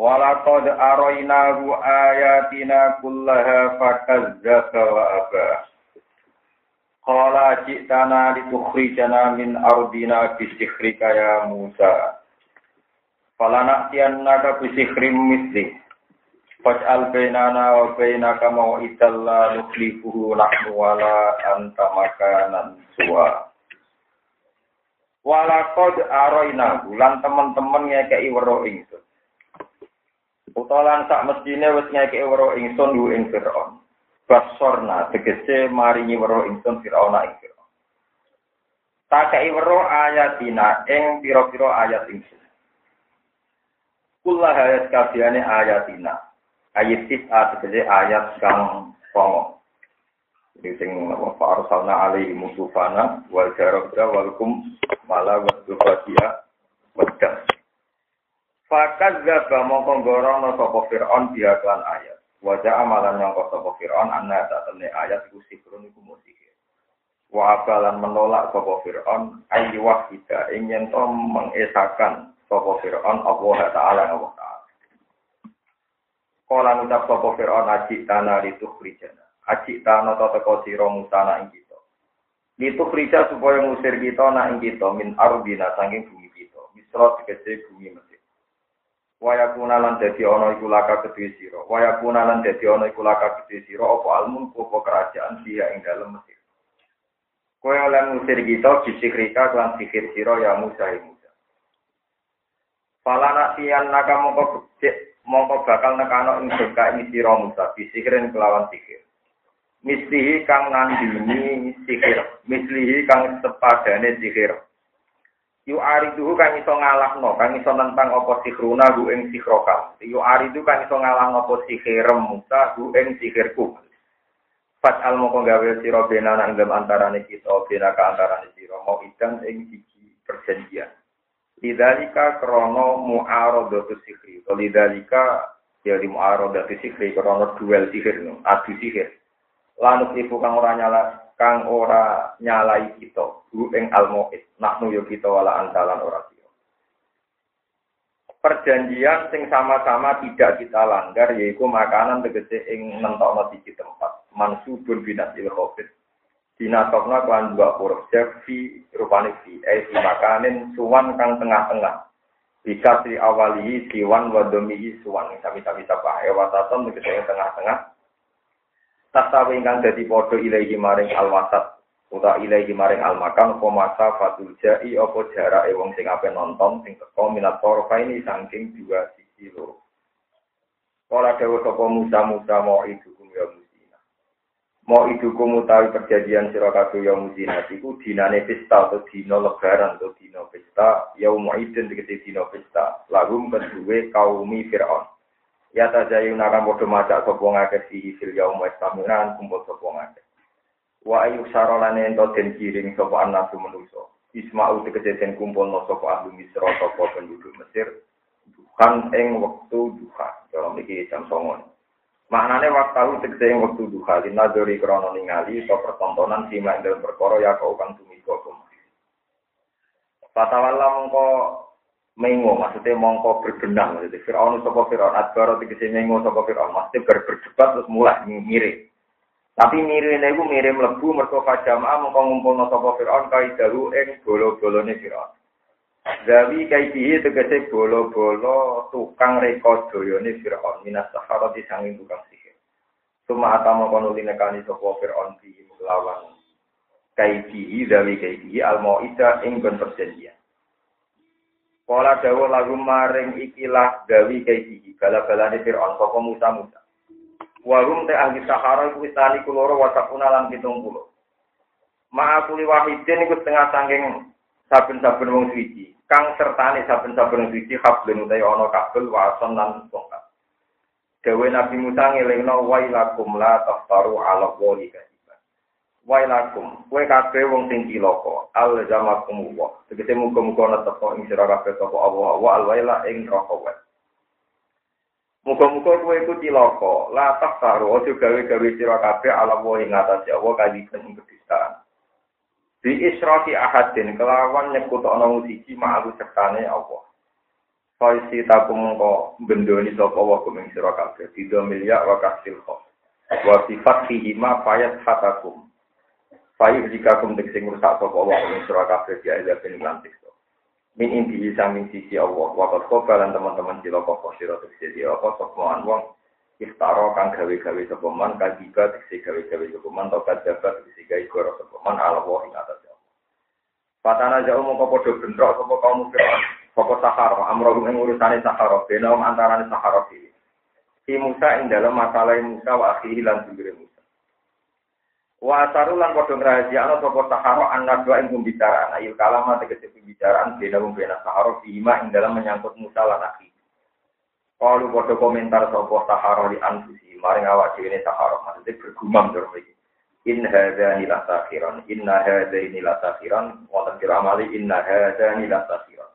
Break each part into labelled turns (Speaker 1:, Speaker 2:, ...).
Speaker 1: Walaqad arainahu ayatina kullaha fakazzaba wa aba. Qala ji'tana litukhrijana min ardina bisikhrika ya Musa. Falana'tiyannaka bisikhrim misli. Faj'al bainana wa bainaka maw'idan la nukhlifuhu nahnu wala anta makanan suwa. Walaqad arainahu lan teman-teman ngekei weruh ingsun. Utalan sak mestine wis ngekeki weruh ingsun yu ing Firaun. Basorna tegese maringi weruh ingsun Firaun ing Firaun. Takei weruh ayatina ing pira-pira ayat ingsun. Kullah ayat kabehane ayatina. Ayat tis'a tegese ayat kang songo. Jadi sing apa arsalna alaihi musufana wal jarabra wal kum mala wa dufatia wadam. Fakat gaba mongko gorono sapa Fir'aun dia klan ayat. Wajah amalan nyangka sapa Fir'aun anna tak temne ayat iku sikrun iku musihir. Wa abalan menolak sapa Fir'aun ayu wahida ing yen to mengesakan sapa Fir'aun Allah taala Allah taala. Kala ngucap sapa Fir'aun aji tanah itu khrijana. Aji tanah to teko sira musana ing kita. Itu khrijah supaya ngusir kita nak ing kita min ardina saking bumi kita. Misra tegese bumi. Waya kunalan dadi ana iku laka kedue sira. Waya kunalan dadi ana iku laka kedue sira apa almun apa kerajaan dia ing dalem Mesir. Kowe oleh ngusir kita bisikrika lan sihir sira ya Musa ya Musa. Falana tiyan naka mongko becik mongko bakal nekano ing surga ini sira Musa. Bisikirin kelawan sihir. Mislihi kang nandini sihir. Mislihi kang sepadane sihir yu ariduhu kang iso ngalahno kang iso nentang apa sihruna hu ing sihroka yu aridu kang iso ngalahno apa sihirem musa hu ing sihirku Fat al moko gawe sira bena nang dalam antarane kita bena ka antarane sira mau ikan ing siji perjanjian Lidalika krono mu'aradatu sihri. Lidalika ya di mu'aradatu sihri krono duel sihir no, adu sihir. Lanuk ibu kang ora nyala kang ora nyalai kita hu ing almoid naknu yo kita wala antalan ora sira. Perjanjian sing sama-sama tidak kita langgar yaitu makanan tegese ing nentokno siji tempat. Mansubun binasil khofit dinatokna kan dua huruf fi rupane fi eh fi makanin suwan kang tengah-tengah. Bisa si awalihi siwan wadomihi suwan. Sami-sami sapa e wasaton tegese tengah-tengah tasawi ingkang dadi padha ilahi maring alwasat uta ilahi maring almakan apa masa fatul jai apa jarake wong sing ape nonton sing teko minat ini saking dua sisi loro Kala dewa sapa Musa Musa mau idukum ya musina. Mau idukum utawi perjanjian sira kabeh ya musina iku dinane pesta atau dina lebaran atau dina pesta ya muidin tegese dina pesta lagum kedue kaumi Firaun. Ya tajayu nakam bodo macak sapa ngakeh sihi fil yaum wa istamiran kumpul sapa ngakeh. Wa ayu sarolane ento den kiring sapa anasu manusa. Isma'u tegese den kumpulno sapa ahli Misra sapa penduduk Mesir duhan ing wektu duha. Dalam iki jam songon. Maknane waktu tegese ing wektu duha linadori krana ningali to pertontonan simak dalam perkara ya kau kang tumiko Fatawalla mongko mengo maksudnya mongko berbenang maksudnya. Fir'aun sapa Fir'aun adbaro tegese mengo sapa Fir'aun. Maksudnya ber berdebat terus mulai mirip. Tapi mirip itu mirip mlebu mergo fajama'a mongko ngumpulno sapa Fir'aun kaidahu ing bolo-bolone Fir'aun. Zawi kaidihi tegese bolo-bolo tukang reka doyone Fir'aun. Minas saharati sanging tukang sihir. Suma atama kono linekani sapa Fir'aun bi lawan kaidihi zawi kaidihi al-mau'idah ing ben perjanjian Kala dawa lagu maring ikilah gawi kaiki bala-balane Fir'aun sapa Musa Musa. Warum te ahli Sahara iku istani kuloro wasakuna lan 70. Ma'akuli wahidin iku setengah sangking saben-saben wong suci. Kang sertane saben-saben suci hablun utawi ana kabel wason lan tongkat. Dewe Nabi Musa ngelingno wailakum la taftaru ala wali kadiban. Wailakum, kowe kabeh wong sing cilaka, al zamakum wa. Tegese muga-muga netep ing sira kabeh sapa Allah wa al waila ing neraka wa. Muga-muga kowe iku cilaka, la taftaru aja gawe-gawe sira kabeh ala wali ngatasi Allah kadiban ing kedustaan. Di israki ahadin kelawan nyekutokno siji ma'alu sertane Allah. Faisi takum ko bendoni sapa wa kuming sira kabeh tiga miliar wa kasil. Wa sifat fihi ma fayat hatakum. Fayuh jika kum sing rusak sapa wa kuming sira kabeh dia ila ben lantik. Min inti samping sisi Allah wa qad qabalan teman-teman sira kok sira sisi apa sapa wong iftara kang gawe-gawe sapa man kadiba tegese gawe-gawe sapa man to kadabat tegese gawe goro sapa man ala wa ing atas Fatana jauh mongko padha bentrok sapa kaum Fir'aun Pokok Sahara, amrohum yang urusane Sahara, benaum antarane Sahara. Si Musa ing dalam masalah Musa wa akhihi lan Musa. Wa asaru lan padha ngrahasiakno sapa Sahara anak dua ing pembicaraan, ayil kalama tegese pembicaraan benaum bena Sahara bima ing dalam menyangkut Musa lan akhihi. Kalau padha komentar sapa Sahara di anfusi, maring awak dhewe Sahara, maksudnya bergumam terus iki. In hadza la sakhiran, inna hadza la sakhiran, wa amali inna hadza la sakhiran.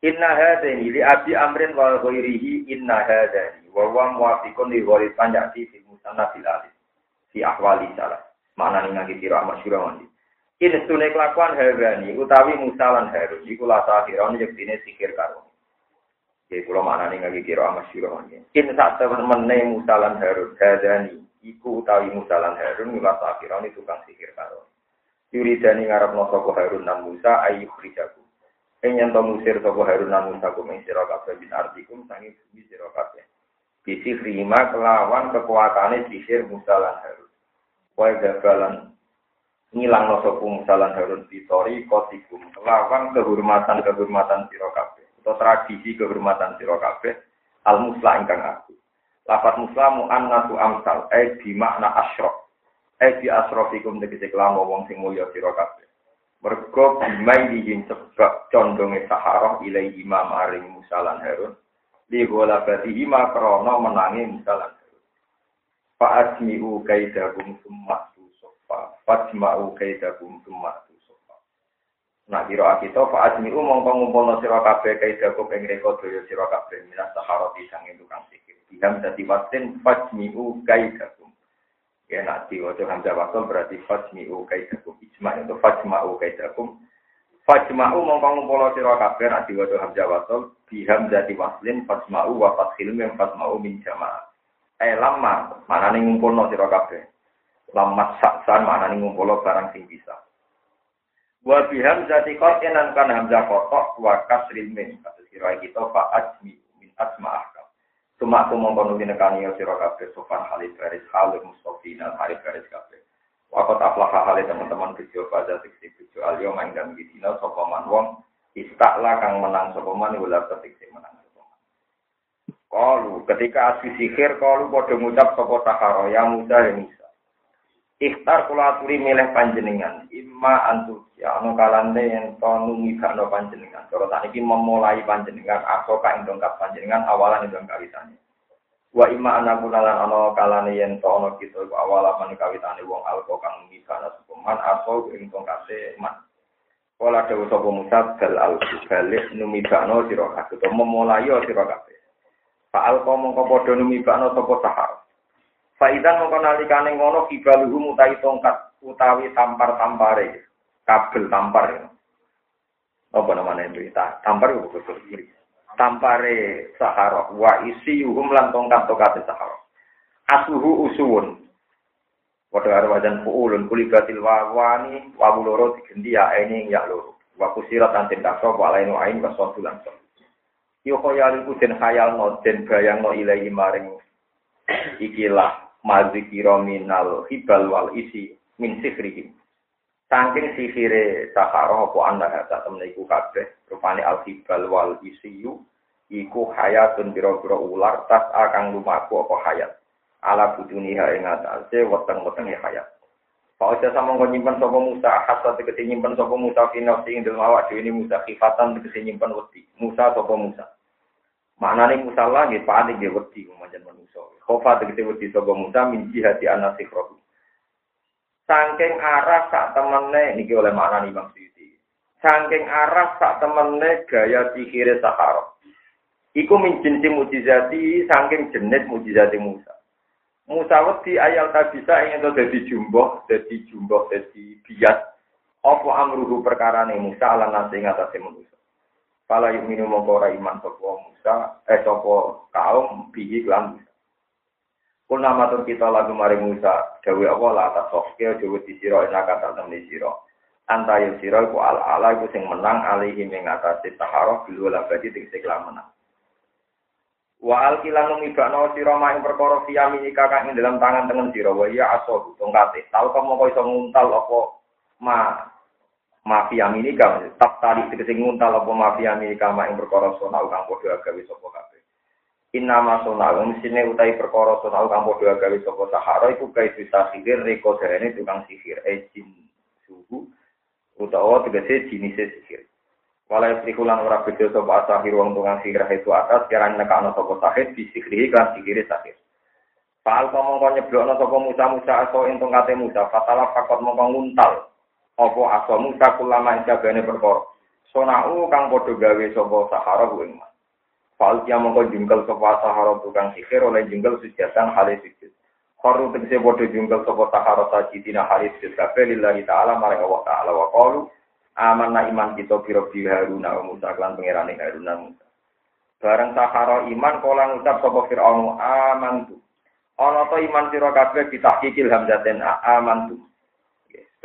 Speaker 1: Inna hadani li abi amrin wa ghairihi inna hadani wa wa muwafiqun li ghairi panjati fi musanna fil alif fi ahwali salah. Mana ning ngaki kira masyhur mandi. In stune kelakuan hadani utawi musalan harun iku la sahiron yektine sikir karo. Ya kula mana ning ngaki kira masyhur mandi. In sak temene musalan harun hadani iku utawi musalan harun la sahiron tukang sikir karo. Yuridani ngarepno sapa harun nan Musa ayu khrijaku Ing yen to musir sapa Harun lan Musa sira kabeh bin artikum sangi bumi sira kabeh. Bisi rima kelawan kekuatane sisir Musa lan Harun. Wae gagalan ngilang sapa Musa Harun pitori kotikum kelawan kehormatan-kehormatan sira kabeh. Atau tradisi kehormatan sira kabeh al musla ingkang aku. Lafat muslamu annatu amsal, eh di makna asyraf. Eh di asrofikum tegese kelamu wong sing mulya sira kabeh. Mergo bimailihim sebab condonge Sahara ilai imam aring Musa lan Harun. Li golabati ima krono menangi. Fa'asmi'u kaidahum summa sofa. Fa'asma'u kaidahum summa sofa. Nah, kira kita fa'asmi'u mongko ngumpulno sira kabeh kaidahum ing reka daya sira kabeh minas Sahara pisang tukang sikir. Biham dadi wasin fa'asmi'u kaidahum Ya nak diwaca hamzah wasol berarti fajmi'u kaidakum ijma itu fajma'u kaidakum fajma'u mongko ngumpul sira kabeh nak diwaca hamzah wasol bi hamzati waslin fajma'u wa fathil fajma'u min jamaah eh lama mana ning ngumpulno sira kabeh lama saksan mana ning ngumpulno barang sing bisa wa bi hamzati qat'an kan hamzah kotok wa kasril mim kata sira kita fa ajmi min asma'ah Cuma aku mau penuhi nekani ya siro kabeh sofan halid garis halid mustofi dan halid garis kabeh. Wakot aflaha halid teman-teman kecil pada tiksi kecil alio main dan gidina sopaman wong istaklah kang menang sopaman ulah ketiksi menang. Kalu ketika asyik sihir kalu bodoh ngucap sopo saharo ya muda ya musa. Ikhtar kula aturi milih panjenengan, imma antu ya anu kalande yang tonu ngibakno panjenengan. Kalau tak iki memulai panjenengan, aku kain dongkap panjenengan awalan itu kawitane. Wa imma anaku nalan ana kalane yen to ana kita iku awalan kawitane wong alko kang ngibakno sukuman aso ing dongkape man. Kala dewe sapa Musa bal al balik numibakno sira kabeh, memulai sira kabeh. Fa alko mongko padha numibakno sapa sahar. Faidan mongko nalikane ngono kibaluhu mutai tongkat utawi tampar-tampare, kabel tampar. Ya. Apa namanya itu? Tampar itu betul Tampare Sahara wa isi yuhum lan tongkat tongkat. Asuhu usuun. Wadah karo wajan fuulun kulibatil wawani wa loro digendi ya ini ya loro. Wa kusirat antin kaso wa lainu ain wa sotu khayal iku den khayal no den bayang no ilahi maring ikilah mazikira minal hibal wal isi min sifrihim. Saking sihire sahara apa anda kata temen iku kabeh rupane al hibal wal isiyu iku hayatun biro-biro ular tas akan lumaku apa hayat. Ala buduniha ing atase weteng-wetenge hayat. Pak Oja sama kau nyimpan sopo Musa, hasa tegesi nyimpan sopo Musa final ing dalam awak ini Musa kifatan tegesi nyimpan wedi. Musa sopo Musa. Maknane musalla nggih panik nggih wedi manjen manusa. Khofa tegese wedi sapa Musa min jihati anasikrohu. Saking arah sak temene niki oleh makna Imam Suyuti. Saking arah sak temene gaya sihire Sahara. Iku min mujizati saking jenis mujizati Musa. Musa wedi ayal tak bisa ingin to dadi jumboh, dadi jumboh, dadi bias. Apa amruhu perkara Musa ala nasi ngatasi manusia. Pala yuk minum ora iman sopo Musa, eh sopo kaum bihi kelam Musa. Kulna matur kita lagu mari Musa, dawe Allah lah atas sofke, dawe di siro, enak kata temen siro. Anta yuk siro, ku ala ala, ku sing menang, alihi mengatasi taharoh, bilu labadi, tingsi kelam menang. Wa al kilan numibakno siro maing perkara fiyami kakak ing dalam tangan tengen siro, wa iya aso, tongkate. Tahu kamu kau iso nguntal apa ma mafia minika tak tali tegese nguntal apa mafia minika mak ing perkara sonau kang padha agawe sapa kabeh. Inna ma sonau mesine utai perkara sonau kang padha agawe sapa sahara iku kae bisa sihir reko derene tukang sihir e jin suhu utawa tegese jenis sihir. Walai srikulan ora beda sapa sahir wong tukang sihir itu atas kira nekakno sapa sahir disikri kan sihir sahir. Pal mongko nyeblokno sapa Musa Musa aso entung kate Musa fatalah fakot mongko nguntal apa asamu sakulama jagane perkara sonau kang padha gawe sapa sahara ku ing Fal kia mongko jungkel sapa sahara tukang sihir oleh jungkel sujatan halis sujud. Khoru tegese padha jungkel sapa sahara sajidina halis sujud kabeh lillahi ta'ala marang Allah ta'ala wa qalu amanna iman kita biro bi Haruna wa Musa lan pangerane Haruna Musa. Bareng sahara iman kala ngucap sapa Firaun amantu. Ana ta iman sira kabeh ditahkikil hamzaten amantu.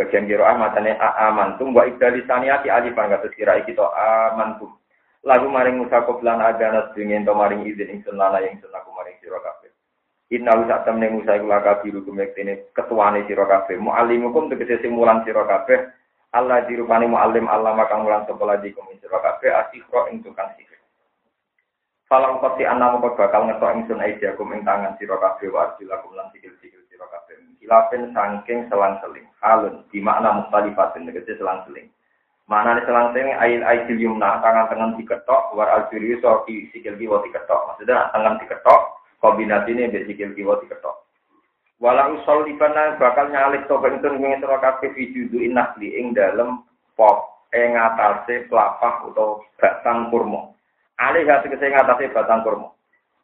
Speaker 1: Bagian kiroah matane amantum wa ibdali saniyati alifan kados kira kita amantum. Lagu maring Musa koplan agana sedingin to maring izin ingsun lana yang sun aku maring sira kabeh. Inna usak temne Musa iku laka biru kumektene ketuane sira kabeh. Muallimukum tegese sing mulan sira kabeh. Allah dirupani muallim Allah makang mulan sapa lagi kum sira kabeh asihro ing tukang sihir. Falam koti anna moko bakal ngetok ingsun aidiakum ing tangan sira kabeh wa arjulakum lan sikil-sikil Kilafin sangking selang-seling halun di makna mustalifatin tegese selang-seling. Mana nih selang-seling ail ail yumna tangan tangan diketok war al so di sikil kiwa diketok. Maksudnya tangan diketok kombinasi ini biar sikil kiwa diketok. Walau sol ibana bakal nyalik to itu ing sira kabeh fi juduin nahli ing dalem pop ing atase pelapah atau batang kurma. Alih hati kese ngatasi batang kurma.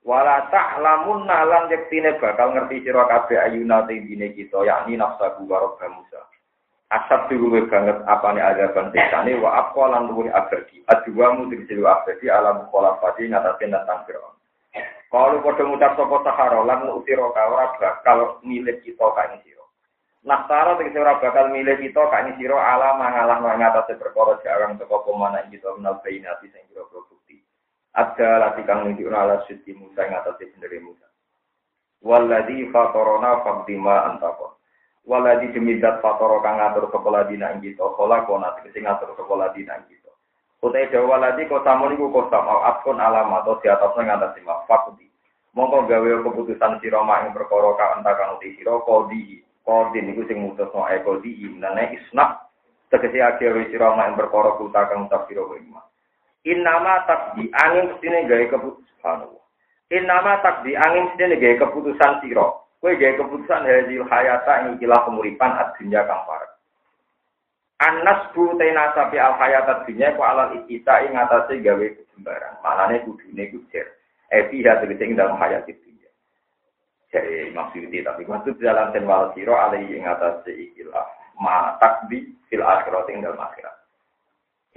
Speaker 1: Wala ta'lamun nalan yektine bakal ngerti sira kabeh ayuna tingine kita yakni nafsaku karo Musa. Asap diluwe banget apane azaban siksane wa apa lan luwe abadi. Adua mu tegese abadi alam kholafati ngatasi nantang Firaun. Kalau padha ngucap sapa sahara lan utira ka ora bakal milik kita ing sira. Naftara tegese ora bakal milik kita ka ing sira alam mangalah ngatasi perkara jarang teko pemana kita menal bainati sing kira ada lati kang nunjukna ala suci Musa yang atas sendiri Musa. Waladi fatorona fakdima antako. Waladi demi fatoro kang ngatur sekolah dina ing kita. Kola kona tegesi ngatur sekolah dina ing kita. Utai dawa waladi kota muniku kota mau akun alam atau di atasnya ngatas lima fakdi. Mongko gawe keputusan siro mak ing perkara ka entakan uti siro kodi. Kodi niku sing mutus no e kodi imnane isnak. Tegesi akhir siro mak ing perkara kuta kang utak siro ing Innama takdi angin mestine gawe keputusan. Innama takdi angin mestine gawe keputusan sira. Kowe gawe keputusan hadil hayata ing ikilah kemuripan adunya kang parek. Anas bu tena sapi al hayata dunya ku alal ikita ing atase gawe kejembaran. Malane kudune kujer. Epi ya tegese ing dalam hayat dunya. Jadi maksudnya tapi maksud dalam ten wal siro alai ing atase ikilah ma takdi fil akhirat ing dalam akhirat.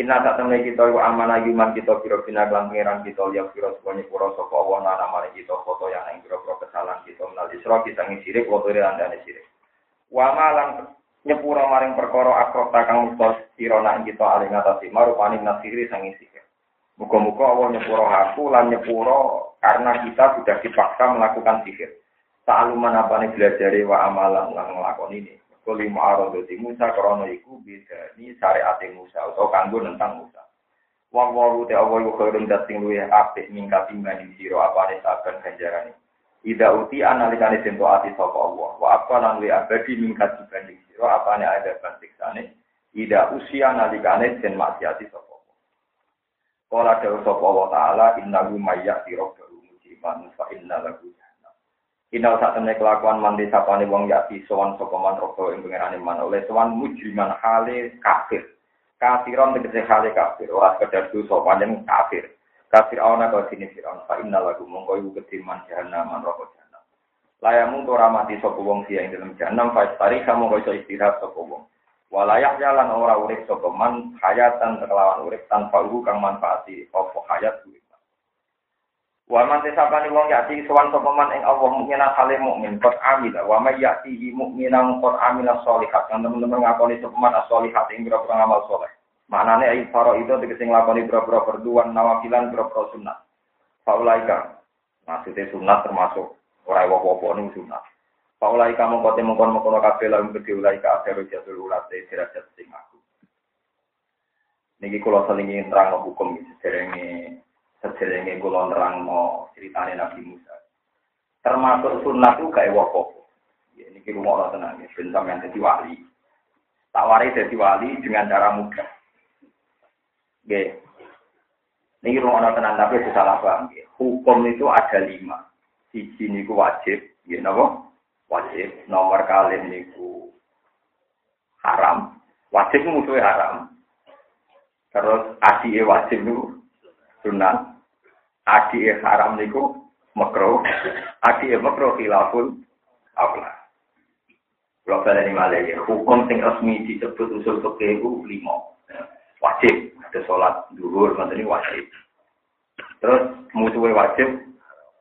Speaker 1: Inna tak temen kita iku amanah iman kita kira bina kelan pengiran kita liya kira semuanya pura sapa Allah nana mari kita foto yang ing kira kesalahan kita menal isra kita ngi sirik foto ira andane sirik. Wa malang nyepura maring perkara akrok takang musta sira nak kita ali ngatasi marupani nasiri sangi sihir. Muga-muga Allah nyepura aku lan nyepura karena kita sudah dipaksa melakukan sihir. Ta'aluman apane belajar wa amalan lan nglakoni ini. Kuli ma'arodoti Musa krono iku beda ini syariat Musa atau kanggo tentang Musa. Wong wong te Allah iku khairun dating luwe apik mingkat timbang sira apane saben ganjarane. Ida uti analikane sento ati sapa Allah. Wa apa lan luwe abadi mingkat dibanding sira apane ada siksane. Ida usia nalikane den maksiati sapa Allah. Kala dawu sapa wa taala innahu mayyati rabbahu mujiban fa inna. Inal sak temne kelakuan mandi sapane wong yati sowan sapa man robo ing pengerane man oleh sowan mujriman hale kafir. Kafiron tegese hale kafir, ora sekedar dosa panjen kafir. Kafir ana kau sini firon fa inna lahu mongko iku ketiman jahannam man robo jahannam. Layamu to ramati sapa wong sia ing dalam jahannam fa istari kamu iso istirahat sapa wong. Walayak jalan ora urip sapa man hayatan kelawan urip tanpa uhu kang manfaati apa hayat urip. Wa man tesapani wong yati sowan sapa man ing Allah mukminan hale mukmin qad amil wa may yati mukminan qad amil sholihat kang teman-teman ngakoni sapa man sholihat ing boro amal saleh. Maknane ai faro itu tegese nglakoni boro-boro perduan nawafilan boro-boro sunat. Faulaika maksudnya sunat termasuk ora apa-apa ning sunat. Paulai kamu kote mengkon mengkono kafe lalu gede ulai ka akhir jatul ulate derajat sing aku. Niki kulo selingi terang hukum sederenge sederenge kulo nerang mau ceritane Nabi Musa. Termasuk sunnah itu kayak wokok. Ya, niki rumah orang tenang ya, ben sampean jadi wali. Tawari jadi wali dengan cara mudah. Oke. Niki rumah orang tenang tapi salah paham. Hukum itu ada lima. Siji niku wajib, ya napa? wajib nomor kali niku haram wajib musuhnya haram terus adi wajib niku sunat adi haram niku makro. Adi makro khilaful aula. Kalau kalian ini ya hukum sing resmi disebut usul fikih itu lima. Wajib ada sholat duhur ini wajib. Terus musuhnya wajib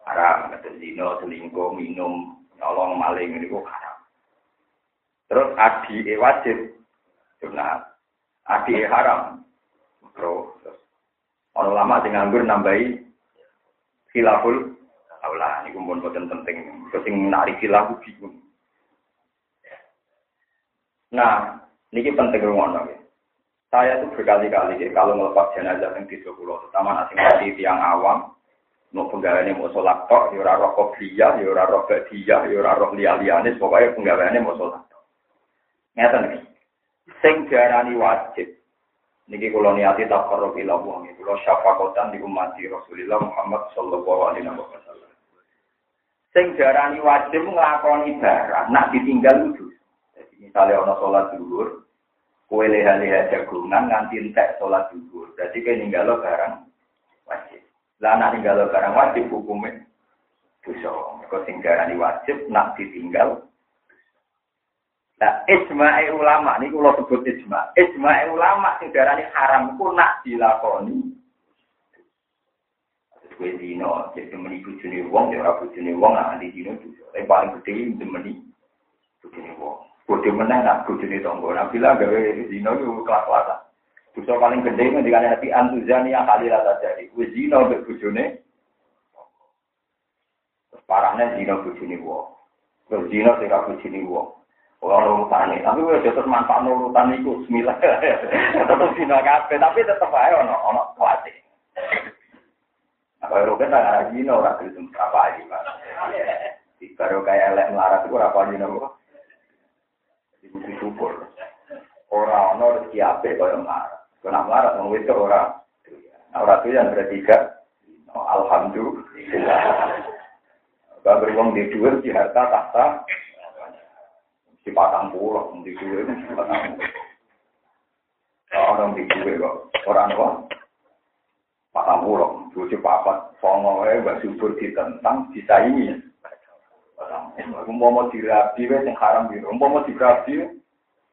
Speaker 1: haram ada zina selingkuh minum nyolong maling ini kok haram. Terus adi e wajib sunat, adi e haram. Terus orang lama nganggur nambahi khilaful aula ini kumpul boten penting. Sing nari khilaf bingung. Nah, ini penting rumah ya. Saya tuh berkali-kali ya, kalau melepas jenazah yang di pulau, terutama nasi mati tiang awam, mau penggaweane mau sholat tok, ya ora roh kopiah, ya ora roh badia, ya ora roh liya-liyane, pokoke penggaweane mau sholat tok. Ngeten iki. Sing diarani wajib. Niki kula niati taqarrub ila Allah, kula syafaqatan di umat Rasulullah Muhammad sallallahu alaihi wasallam. Sing diarani wajib nglakoni barang, nak ditinggal itu. Jadi misalnya ana sholat zuhur, kowe leha-leha jagungan nganti entek sholat zuhur. Berarti kowe ninggalo barang wajib. Lah nak tinggal barang wajib hukumnya dosa. Kau tinggal wajib nak ditinggal. Nah, ijma'i ulama ini kalau sebut ijma. Ijma'i ulama sing darani haram ku nak dilakoni. Kue dino, jadi meni bujuni wong, ya ora bujuni wong, di dino dosa. Tapi paling gede meni bujuni wong. Bodoh menang nak bujuni tonggo. Nah, bila gawe dino itu kelas-kelasan. Dosa paling gede ngendikan hati antuzani yang kali rata jadi. Wis zina mbek bojone. Parahnya zina bojone wong. Terus zina sing bojone wong. Orang urutan tapi gue jatuh manfaat urutan itu semila, tetap sih kafe, tapi tetap aja ono ono kuati. Apa yang rugi tak ada jino orang kirim apa aja pak? Di baru kayak elek melarat itu apa jino gue? Di bukti syukur. Orang ono rezeki ape kau yang melarat? Kena melarat mau itu orang. Orang itu yang bertiga. Alhamdulillah. Bapak beruang di dua di harta tahta. Di patang pulau, di patang pulau. Orang di dua kok. Orang kok. Patang pulau. Buci papat. Songo ya, gak subur ditentang, disaingi. Aku mau mau dirabi, yang haram biru. Mau mau dirabi,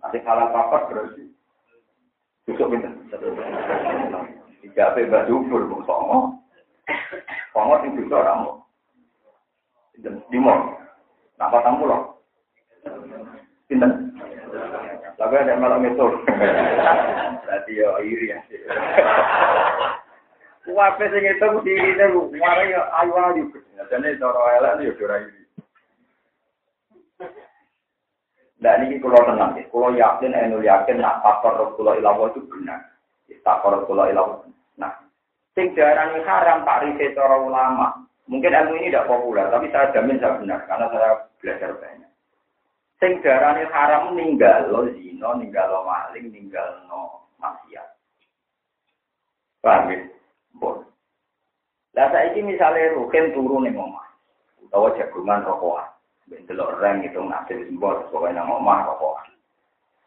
Speaker 1: nanti kalah papat berarti. Besok pinter. Tiga apa mbak Dubur, Bung Songo. Songo sing bisa ramu. Dan Timur. Napa tamu loh? Pinter. Tapi ada malam itu. Berarti ya iri ya. Wape sing itu diri itu, mari ayu ayu. Jadi cara elek ya ora iri. Nah ini kalau tenang ya, kalau yakin, enul yakin, nak takor kulo ilawo itu benar. Takor kulo ilawo. Nah, sing darani haram tak riset cara ulama. Mungkin ilmu ini tidak populer, tapi saya jamin saya benar karena saya belajar banyak. Sing darani haram ninggal lo zino, ninggal lo maling, ninggal no maksiat. Paham ya? Lah saiki misale rukin turun ning omah. Utawa jagungan rokokan. Ben delok reng itu nasib simbol pokoke nang omah rokokan.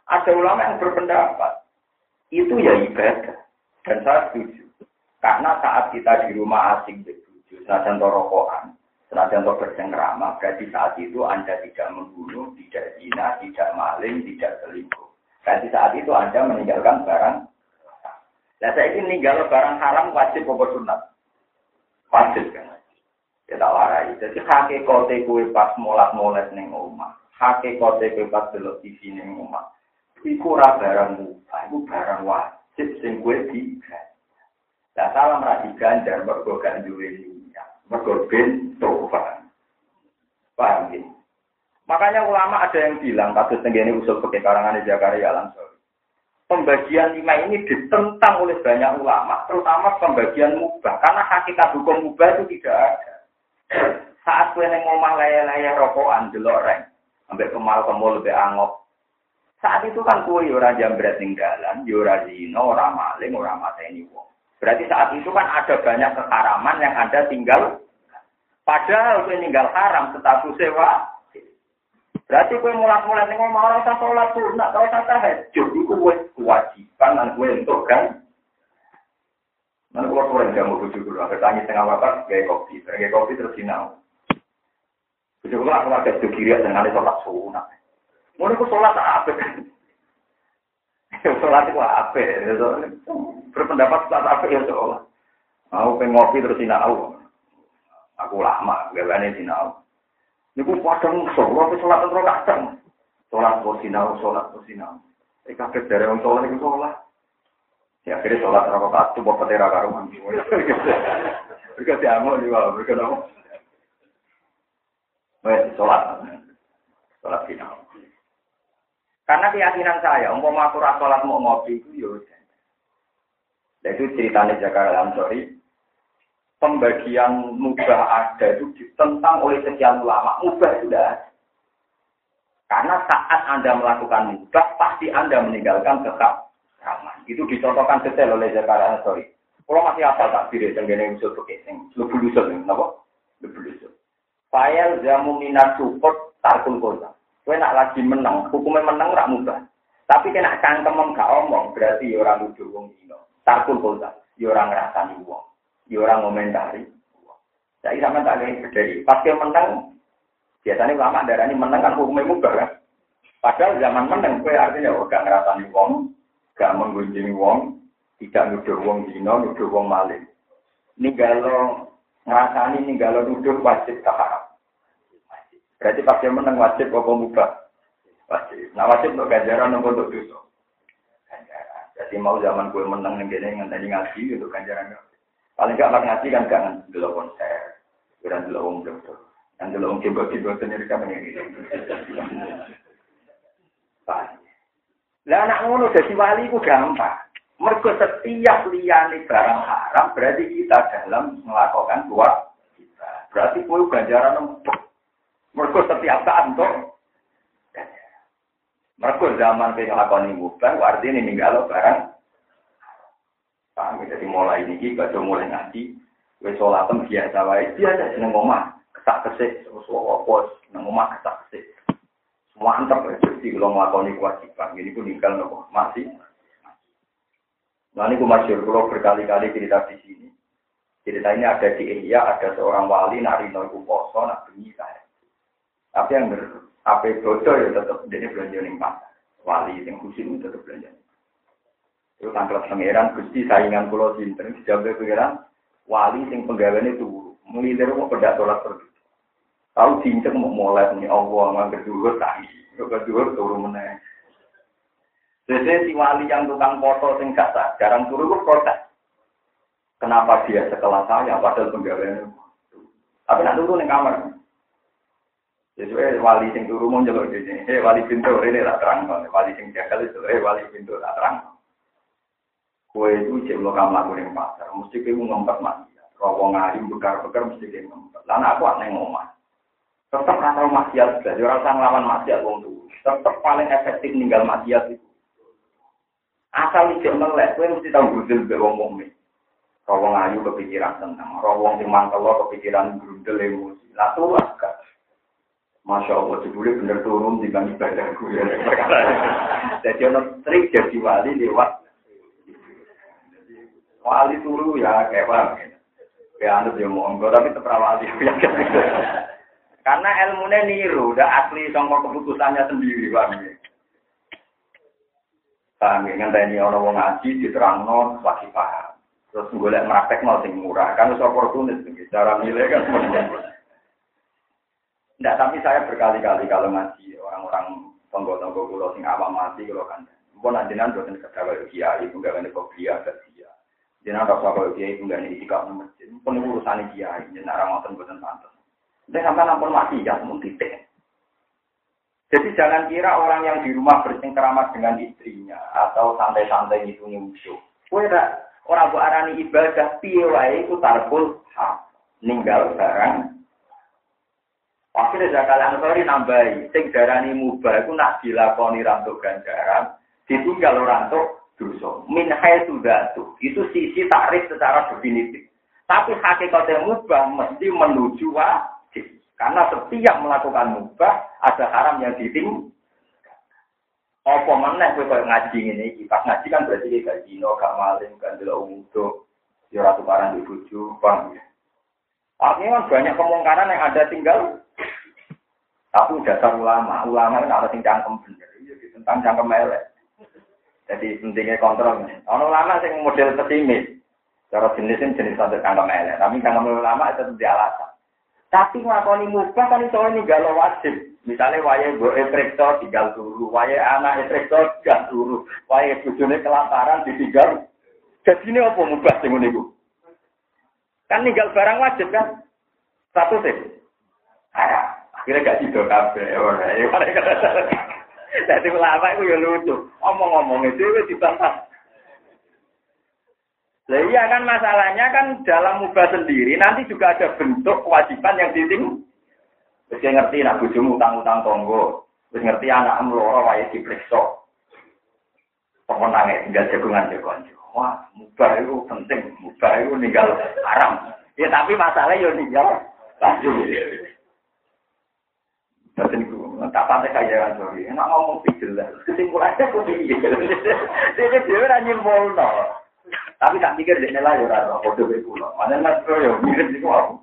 Speaker 1: Ada ulama yang berpendapat itu ya ibadah. Dan saya setuju. Karena saat kita di rumah asing begitu, senajan rokokan, senajan bersengkrama, berarti saat itu Anda tidak membunuh, tidak zina, tidak maling, tidak selingkuh. Berarti saat itu Anda meninggalkan barang. Nah saya ingin meninggal barang haram wajib apa sunat? Wajib kan. Ya tak warai. Jadi hakikate kue pas molat-molat ning omah. Hakikate kue pas delok TV ning omah. Iku ora barang mubah, iku barang wajib sing kue di. Lah salam ra diganjar mergo gak duwe niat. Mergo ben tobat. Paham ya? Makanya ulama ada yang bilang, kasus tenggene usul pakai karangan Zakaria Lansori. Pembagian lima ini ditentang oleh banyak ulama, terutama pembagian mubah. Karena hakikat hukum mubah itu tidak ada. Saat kue neng ngomah laya-laya rokokan, delok reng, sampai kemal kemul lebih angok. Saat itu kan kue yura ya jambret ning dalan, yura ya zino, ora maling, ora mateni wong. Berarti saat itu kan ada banyak keharaman yang Anda tinggal. Padahal kue ninggal haram, status sewa Berarti kue mulai-mulai nih mau orang usah sholat sunat, tau usah tahajud, itu kue kewajiban dan kue untuk kan. Nanti kalau kue nggak mau bujuk dulu, ada tanya tengah wakar, gaya kopi, gaya kopi terus sinau. Bujuk dulu aku tuh kiri dengan sholat sunat. Mau aku sholat apa? Sholat itu apa? Berpendapat sholat apa ya sholat. Mau pengen ngopi terus sinau. Aku lama, berani sinau. Niku padang sholat, sholat terus kadang. Sholat posinau, sholat posinau. Eh kaget dari orang sholat itu sholat. Ya akhirnya sholat rakaat itu bapak tera karuman. Mereka diamuk juga, mereka tahu. Wes sholat, sholat final. Karena keyakinan saya, umpama aku sholat mau ngopi itu ya. Dan itu ceritanya Jakarta Ansori pembagian mubah ada itu ditentang oleh sekian ulama. Mubah sudah. Karena saat Anda melakukan mubah, pasti Anda meninggalkan tetap ramah. Itu dicontohkan detail oleh Zakaria Sorry. Kalau masih apa tak diri tenggene usul sing lebih usul ini, napa? Lebih usul. Fayal jamu minat support tarkul kota. Kue nak lagi menang, hukumnya menang rak mubah. Tapi kena cangkem gak omong, berarti orang nuduh wong dino. Tarkul kota, orang ngrasani wong ya orang komentari. Jadi sama tak ada berdiri. Pas dia menang, biasanya lama darah ini menang kan hukumnya mubah kan. Padahal zaman menang, kue artinya oh, gak ngerasani wong, gak menggunjingi wong, tidak nuduh wong dino, nuduh wong maling. Ngerasani, ini kalau nuduh wajib keharap. Berarti pas dia menang wajib apa mubah? Wajib. Nah wajib untuk ganjaran untuk dosa. Ganjaran. Jadi mau zaman gue menang nih gini tadi ngaji untuk ganjaran. Paling gak anak ngaji kan jangan dulu konser, dan dulu om dokter, dan dulu om coba-coba sendiri kan ini. Lah anak ngono jadi wali ku gampang. Mergo setiap liyane barang haram berarti kita dalam melakukan dua kita. Berarti kowe ganjaran empuk. Mergo setiap saat untuk Mergo zaman kowe nglakoni mubah artinya ninggalo barang ya? Jadi mulai ini baca mulai ngaji, wes sholatem biasa wae, biasa seneng omah, kesak kesik, terus pos, nang omah kesak kesik. Semua antar ya, jadi kalau ngelakoni kewajiban, ini pun tinggal nopo masih. Nah ini masyur, kalau berkali-kali cerita di sini. Cerita ini ada di Ihya, ada seorang wali nari iku poso, nak bengi saya. Tapi yang ber, apa bocor ya tetap jadi belanja ning pasar. Wali yang khusus tetap belanja. Itu tanggal pangeran gusti saingan pulau sinten dijawab pangeran wali sing penggaweane turu. Mulilir mau pedak tolak pergi. Tahu cincang mau mulai nih Allah nggak kedua tadi, nggak kedua turu meneh. Jadi si wali yang tukang foto sing gak jarang turu kok protes. Kenapa dia sekelas saya padahal penggaweane tapi nak turu ning kamar. Jadi eh, wali sing turu mau di sini. Eh wali pintu ini tak terang. Wali sing jagal itu eh wali pintu tak terang. Kue itu cek lo kamu lakukan yang pasar, mesti kamu ngempet maksiat. Kalau ngalim bekar-bekar mesti kamu ngempet. Lalu aku aneh ngomong. Tetap rasa maksiat, jadi orang sang lawan maksiat wong tuh. Tetap paling efektif ninggal maksiat itu. Asal ijek melek, kue mesti tahu gudel be wong mukmin. Rawong ayu kepikiran tenang, rawong sing mantelo kepikiran grundel emosi. Lah tuh kan. Masya Allah, jebule bener turun di bang ibadahku ya. Jadi ono trik jadi wali lewat. Wali turu ya kayak apa? Ya anu dia monggo tapi tetap wali. Karena ilmunya niru, udah asli sama keputusannya sendiri. Paham ya, ngenteni ono wong ngaji diterangno lagi paham. Terus golek praktek mau sing murah, kan wis oportunis cara milih kan. Enggak, tapi saya berkali-kali kalau ngaji orang-orang tonggo-tonggo kulo sing awam mati kulo kan. Mpun anjenan boten kedah kaya kiai, ngene kok kiai dia. Jenengan rasa kaya kiai ngene iki kok masjid. Pun urusane kiai, jenengan ora ngoten boten pantes. Nek sampean ampun mati ya mun titik. Jadi jangan kira orang yang di rumah bersengkeramat dengan istrinya atau santai-santai itu musuh. Kowe ora mbok arani ibadah piye wae iku tarkul ninggal barang Akhirnya zakal ansori nambahi, sing darani mubah itu nak dilakoni rantuk ganjaran, ditinggal rantuk dosa. Min sudah tuh, itu sisi tarik secara definitif. Tapi hakikatnya mubah mesti menuju wajib. Karena setiap melakukan mubah, ada haram yang diting. Apa meneh kowe koyo ngaji iki. Pas ngaji kan berarti gak zina, gak maling, gak ndelok umuduk, ya ora di ya? Artinya kan banyak kemungkaran yang ada tinggal tapi dasar ulama, ulama itu ada tingkang cangkem bener, iya tentang cangkem elek. Jadi pentingnya kontrol. Orang ulama yang model pesimis, cara jenis jenis satu cangkem elek, tapi cangkem ulama itu tidak alasan. Tapi ngakoni mubah kan itu ini galau wajib. Misalnya waya gue efrektor tinggal turu, waya anak efrektor tinggal turu, waya bujune kelaparan ditinggal. Jadi ini apa mubah sing niku? Kan tinggal barang wajib kan? Satu sih. Ayah. Akhirnya gak tidur kabeh. Jadi ulama itu ya lucu. Omong-omong itu itu dibantah. Lah iya kan masalahnya kan dalam mubah sendiri nanti juga ada bentuk kewajiban yang diting. Wis ngerti nak bojomu utang-utang tonggo. Wis ngerti anak mloro wae diperiksa. Pemenangnya tinggal jagungan jagungan. Wah, mubah itu penting. Mubah itu ninggal haram. Ya tapi masalahnya ya ninggal. Lanjut. Tak pantai kaya kan sorry. Enak ngomong sih jelas. Kesimpulannya kok piye? Dia dia ora nyimpulno. Tapi tak pikir dia nilai ora podo kowe kula. Mana mas yo mikir iku aku.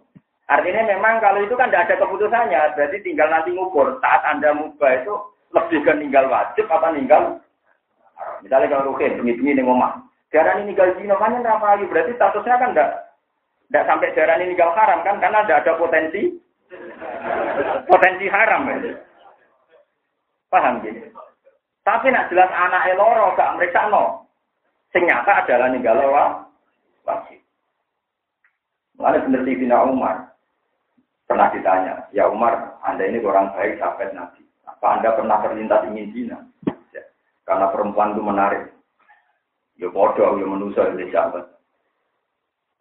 Speaker 1: Artinya memang kalau itu kan tidak ada keputusannya, berarti tinggal nanti ngukur saat Anda mubah itu lebih ke ninggal wajib apa ninggal Misalnya kalau rukin, bengi-bengi nih ngomong, darah ini ninggal zino, kan yang lagi, berarti statusnya kan tidak tidak sampai darah ini ninggal haram kan, karena tidak ada potensi potensi haram ya. Paham gini? Tapi nak jelas anak eloro gak mereka no. Sing nyata adalah ninggal wajib. Mulai bener Bina Umar pernah ditanya, ya Umar, anda ini orang baik sahabat Nabi. Apa anda pernah terlintas ingin zina? Ya, karena perempuan itu menarik. Ya bodoh, ya manusia, ya sahabat.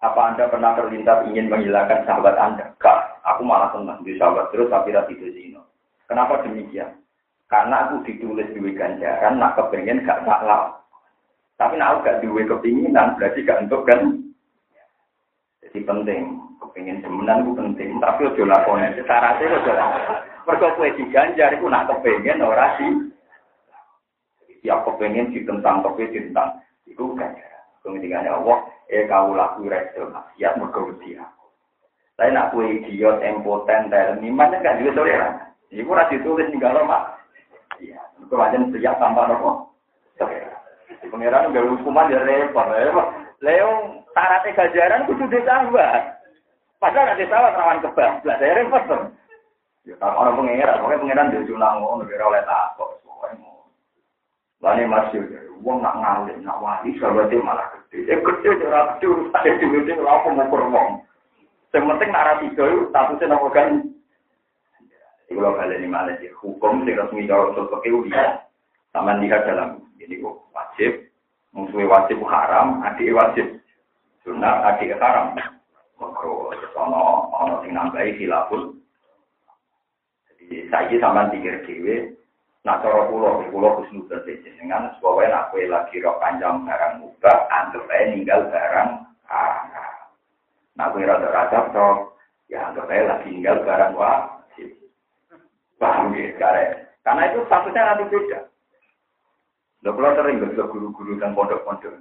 Speaker 1: Apa anda pernah terlintas ingin menghilangkan sahabat anda? Gak, aku malah senang di sahabat terus tapi tidak zina. Kenapa demikian? Karena aku ditulis duwe ganjaran, nak kepengen gak salah. Tapi nak gak duwe kepinginan, berarti gak untuk kan. Jadi penting, kepingin semenan itu penting. Tapi ojo lakoni, syaratnya ojo lakoni. Mereka kue diganjar, itu nak kepengen ora sih. Tiap kepengen ditentang, tapi ditentang. Itu ganjaran. Kemudian Allah, eh kau laku resto, siap mereka dia. Tapi nak kue idiot, impoten, terni, mana gak juga toleran. Iku ora ditulis nih kalau mak. Iya, itu aja siap tanpa nopo. Di pangeran gak hukuman ya repot. Leo syaratnya gajaran kudu ditambah. Padahal nanti salah rawan kebang. Lah saya repot tuh. Ya kalau orang pangeran, pokoknya pangeran dia junang mau negara oleh takut. Lani masih uang nak ngalih, nak wali, sahabatnya malah gede. Eh gede, jurah gede, urusan itu apa mau kurang. Yang penting nak rapi itu, statusnya nopo kan itu kalau kalian ini malah ya, hukum sing resmi usul fikih ya. Sama lihat dalam ini kok wajib, musuhnya wajib haram, adik wajib sunat, adik haram. Makro, ono ono sing nambahi silapun. Jadi saya sama pikir dewe, nak cara pulau, pulau khusnudan dengan supaya nak kue lagi rok panjang barang mubah, anggap ninggal barang haram. Nah, gue rada-rada toh, ya anggap aja lagi tinggal barang wajib. Paham ya, Karena itu statusnya nanti beda. Lo kalau sering ke guru-guru dan pondok-pondok.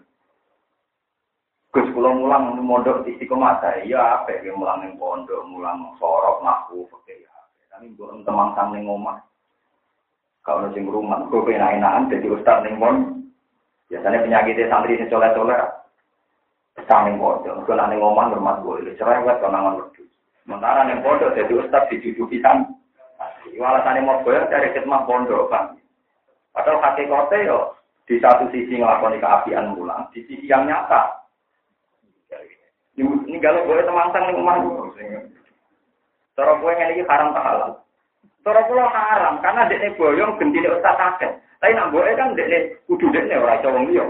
Speaker 1: Gus pulau mulang mondok istiqomah iya apa ya mulang yang pondok, mulang sorok, maku, pakai ya. Tapi gue teman sang neng omah. Kalau nasi rumah, gue pengen enakan jadi ustad neng pondok. Biasanya penyakitnya santri ini soleh-soleh. Neng pondok, gue neng omah rumah gue, cerewet konangan wedus. Sementara neng pondok jadi ustad dicucuki kan. Walasannya mau gue dari khidmah pondok kan. Padahal hakikatnya yo di satu sisi ngelakoni keapian mulang, di sisi yang nyata ini kalau gue teman nih rumah Cara gue ini haram tak halal. Cara pulau haram karena dia boyong gendine ustaz akeh. Tapi nak gue kan dia kudu dia orang cowok dia.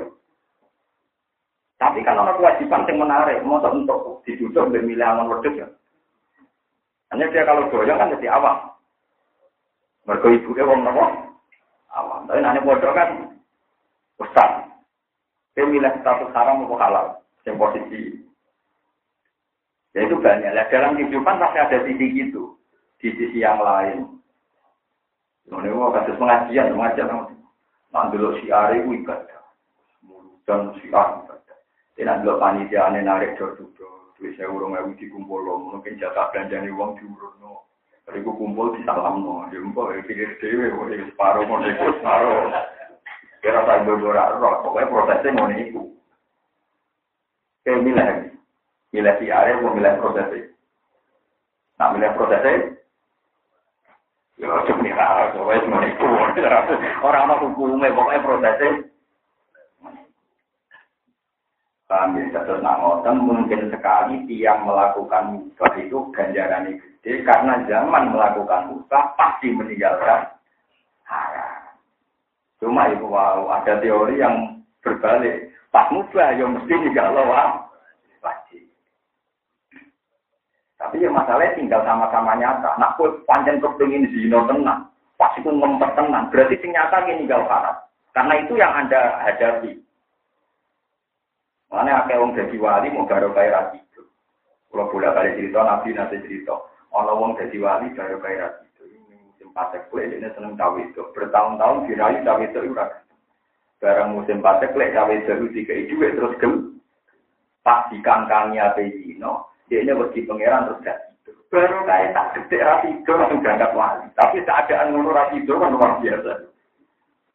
Speaker 1: Tapi kan orang kewajiban yang menarik, mau untuk ditutup dan milih aman ya. Hanya dia kalau boyong kan jadi awam. Mereka ibu dia wong nopo awam. Tapi nanti bodoh kan ustaz. Dia milih status haram atau halal. Yang posisi Ya itu banyak. Lah dalam kehidupan pasti ada sisi gitu. Di sisi yang lain. Ini mau kasus pengajian, pengajian. Nanti lo si Ari itu ibadah. Si Ari ibadah. Nanti lo panitia aneh narik jor-jor. Dua saya urung ewu dikumpul lo. Mungkin jatah belanjani uang diurut no. Bariku kumpul di salam no. Dia mbak, ya pikir dewe. Separuh mau separuh. Kira saya berbora roh. Pokoknya prosesnya mau itu. Kayak milih milih si area mau milih prosesnya. Nah, milih prosesnya, ya cuma nih cuma itu. Orang mau hukumnya, pokoknya prosesnya. Kami terus nangotan mungkin sekali tiang melakukan musbah itu ganjaran gede karena zaman melakukan musbah pasti meninggalkan haram. Cuma itu wow, ada teori yang berbalik. Pas musbah ya mesti ninggal wajib. Tapi ya masalahnya tinggal sama-sama nyata. Nak kue panjang kepingin zino tenang, pasti pun ngempet tenang. Berarti sing nyata ini tinggal haram. Karena itu yang anda hadapi. Mana akeh wong jadi wali mau garo kaya itu. Kalau boleh kali cerita nabi nanti cerita. Ono wong jadi wali garo kaya itu. Ini musim pasek kue ini seneng tahu itu. Bertahun-tahun dirayu tahu itu ura. Barang musim pasek kue tahu itu tiga itu terus gem. Pas dikangkangi zino dia ini bagi pangeran terus gak tidur. Baru kayak tak gede rapi itu langsung berangkat wali. Tapi keadaan ngono rapi itu kan luar biasa.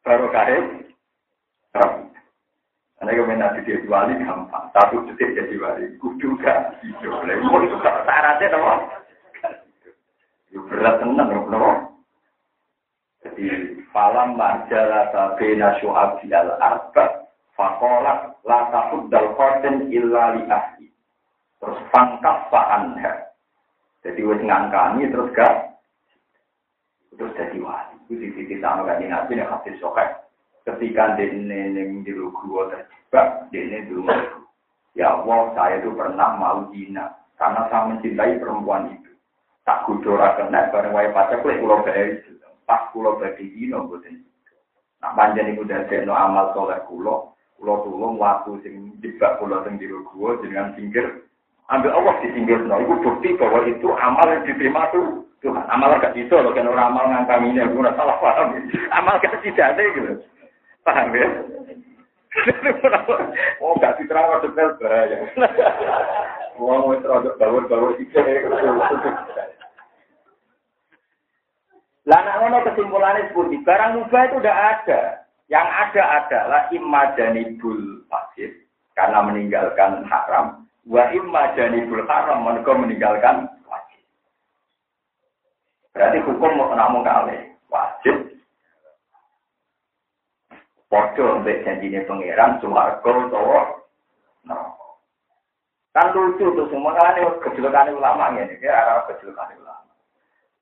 Speaker 1: Baru rapi. Karena kalau nanti dia wali gampang. Satu detik jadi wali. Kudu gak tidur. Lalu itu syaratnya apa? Itu berat tenang, kenapa? Jadi falam marjala sabena syu'ab al arba fakolat la takut dal qatin illa li ahli Terus pangkat ya. Jadi wes ngangkani terus gak terus jadi wali. Itu di sama kan nabi nih hadis sokai. Ketika dia neng di gua terjebak, dia dulu Ya Allah, saya itu pernah mau zina karena saya mencintai perempuan itu. Tak kudora kena bareng wae pacar pulau bayar itu. Pas pulau bagi zina buatin. Nah panjang itu dari no amal soleh kulo, kulo tulung waktu sing jebak kulo sing di gua dengan singkir ambil Allah di singgir no. Itu bukti bahwa itu amal yang diterima tuh Tuhan. Amal gak bisa loh, kan orang amal ngangkaminya, gue udah salah paham. Amal kita tidak ada gitu. Paham ya? oh, gak diterang detail bahaya. Wong wis rada bawur-bawur iki. Lah nek ngono kesimpulannya seperti barang mubah itu udah ada. Yang ada adalah imadanibul pasif karena meninggalkan haram Wa imma janibul haram mereka meninggalkan wajib. Berarti hukum mau namun kali wajib. Podo untuk janjinya pangeran, suarga, tawa, no. Kan lucu tuh semua kan ini kejelekan ulama ya, ini kira kejelekan ulama.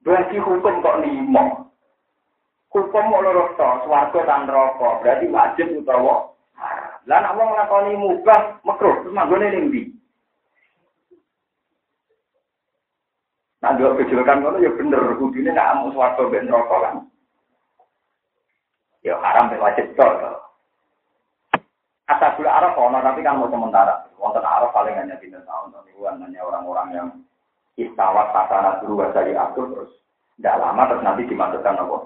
Speaker 1: Berarti hukum kok lima. Hukum mau lurus to, suarga dan rokok, berarti wajib utawa. Lah nak mau ngelakoni mubah, makruh, terus manggone ning ndi? Nah, dua kejelekan ngono ya bener, kudune nak amu swarga ben neraka kan. Ya haram ben wajib to. Ashabul Arab ono tapi kan mau sementara. Wonten Arab paling hanya tiga tahun. Tapi hanya orang-orang yang istawat tasana berubah dari atur terus tidak lama terus nanti dimasukkan apa?